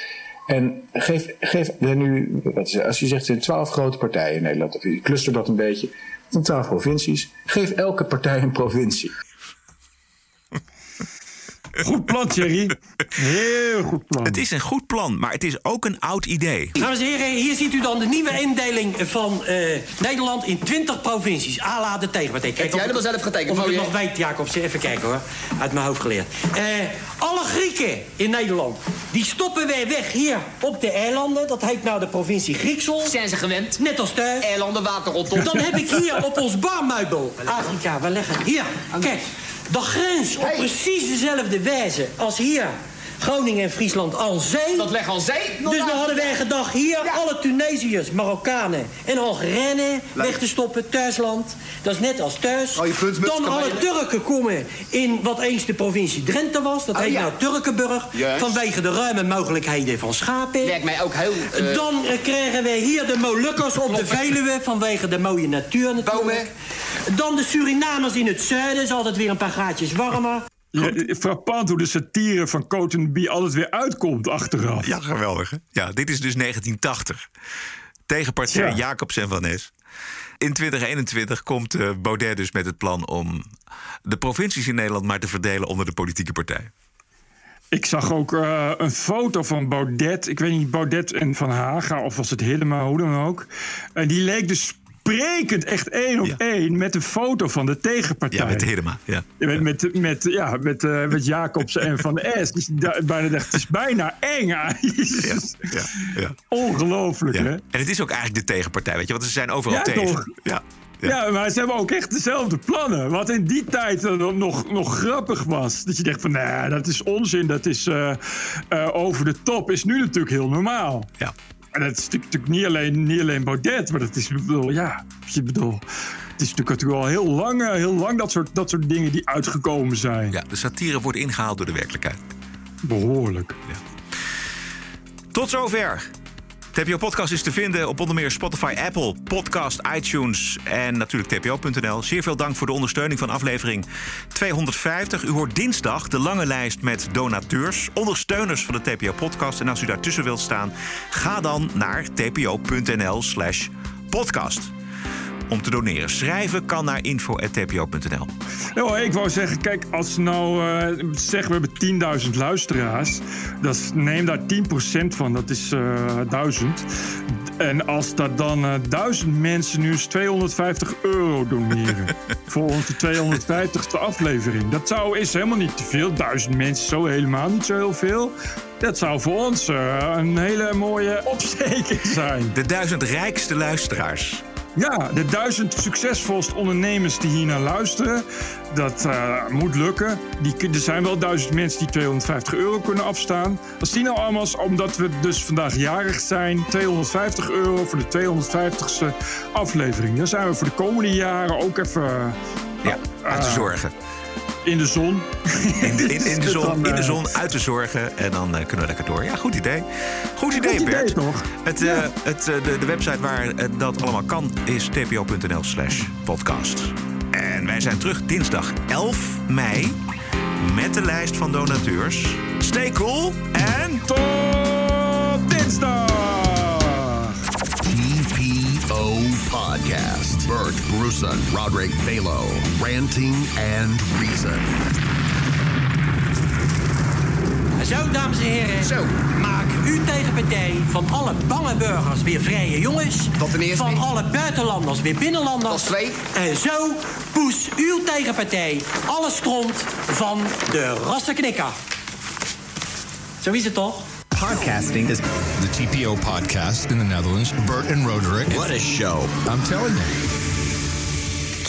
En geef, geef er nu, wat is het, als je zegt er zijn twaalf grote partijen in Nederland, of je cluster dat een beetje, zijn twaalf provincies. Geef elke partij een provincie. Goed plan, Thierry. Heel goed plan. Het is een goed plan, maar het is ook een oud idee. Dames en heren, hier ziet u dan de nieuwe indeling van eh, Nederland in 20 provincies. A la de tegenpartij. Heb jij ik- zelf getekend, Of ik nog weet, Jacobs. Even kijken hoor. Uit mijn hoofd geleerd. Eh, alle Grieken in Nederland, die stoppen wij weg hier op de eilanden. Dat heet nou de provincie Grieksel. Zijn ze gewend? Net als thuis. Eilanden, water rondom. Dan heb ik hier op ons barmeubel Afrika, we leggen hier. Kijk, de grens op precies dezelfde wijze als hier. Groningen en Friesland aan zee. Dat leggen aan zee? Nog Dus dan hadden wij gedacht hier alle Tunesiërs, Marokkanen en Algerijnen weg te stoppen, thuisland. Dat is net als thuis. Dan alle Turken komen in wat eens de provincie Drenthe was. Dat Oh, heet ja. nou Turkenburg. Vanwege de ruime mogelijkheden van schapen. Lijkt mij ook heel... eh, Dan eh, krijgen wij hier de Molukkers op de Veluwe vanwege de mooie natuur natuurlijk. Dan de Surinamers in het zuiden, is altijd weer een paar graadjes warmer. Ja, frappant hoe de satire van Bie altijd weer uitkomt achteraf. Ja, geweldig. Hè? Ja, dit is dus 1980. Tegenpartij Ja. Jacobs en Van Nes. In 2021 komt eh, Baudet dus met het plan om de provincies in Nederland maar te verdelen onder de politieke partij. Ik zag ook eh, een foto van Baudet. Ik weet niet, Baudet en Van Haga, of was het Hillema, hoe dan ook. En die leek dus sprekend echt één op één met een foto van de tegenpartij. Ja, met Hidema. Ja. Ja, Met, met, met, ja, met, eh, met Jacobs en Van de S. Dus da- bijna dacht, het is bijna eng. Ja, ja. Ongelooflijk, Ja. hè? En het is ook eigenlijk de tegenpartij, weet je, want ze zijn overal Ja, tegen. toch? Ja. Ja. maar ze hebben ook echt dezelfde plannen. Wat in die tijd dan nog, nog grappig was. Dat je denkt van, nee, dat is onzin. Dat is eh, eh, over de top. Is nu natuurlijk heel normaal. Ja. En dat is natuurlijk, niet, alleen, niet alleen Baudet. Maar dat is, bedoel, ja, je bedoel... Het is natuurlijk, al heel lang, eh, heel lang dat, soort, dat soort dingen die uitgekomen zijn. Ja, de satire wordt ingehaald door de werkelijkheid. Behoorlijk. Tot zover. TPO Podcast is te vinden op onder meer Spotify, Apple, Podcast, iTunes en natuurlijk tpo.nl. Zeer veel dank voor de ondersteuning van aflevering 250. U hoort dinsdag de lange lijst met donateurs, ondersteuners van de TPO Podcast. En als u daartussen wilt staan, ga dan naar tpo.nl slash podcast. Om te doneren. Schrijven kan naar info.tpo.nl. Ja, ik wou zeggen, kijk, als nou eh, zeggen we hebben 10.000 luisteraars, dat neem daar 10% van, dat is eh 1000. En als dat dan eh, duizend mensen nu eens 250 euro doneren (laughs) voor onze 250ste aflevering. Dat zou, is helemaal niet te veel. Duizend mensen, zo helemaal niet zo heel veel. Dat zou voor ons eh, een hele mooie opsteking zijn. De duizend rijkste luisteraars. Ja, de duizend succesvolste ondernemers die hier naar luisteren. Dat eh, moet lukken. Die, er zijn wel duizend mensen die 250 euro kunnen afstaan. Als die nou allemaal, omdat we dus vandaag jarig zijn, 250 euro voor de 250ste aflevering. Dan zijn we voor de komende jaren ook even. Ja, uit te eh, zorgen. In de zon. (laughs) In de, in, in de zon, in de eh, zon uit te zorgen en dan eh, kunnen we lekker door. Ja, goed idee. Goed idee, Goed idee, Bert. toch? Het, eh, het, eh, de, de website waar dat allemaal kan is tpo.nl slash podcast. En wij zijn terug dinsdag 11 mei met de lijst van donateurs. Stay cool en tot dinsdag! TPO Podcast. Bert Bruson, Roderick Balo, Ranting and Reason. Zo, dames en heren. Zo. Maak u tegen partij van alle bange burgers weer vrije jongens. Tot ten eerste. Van alle buitenlanders weer binnenlanders. Tot twee. En zo poes uw tegenpartij alle stront van de rassenknikker. Zo is het toch? Podcasting is the TPO podcast in the Netherlands. Bert and Roderick. What a show. I'm telling you.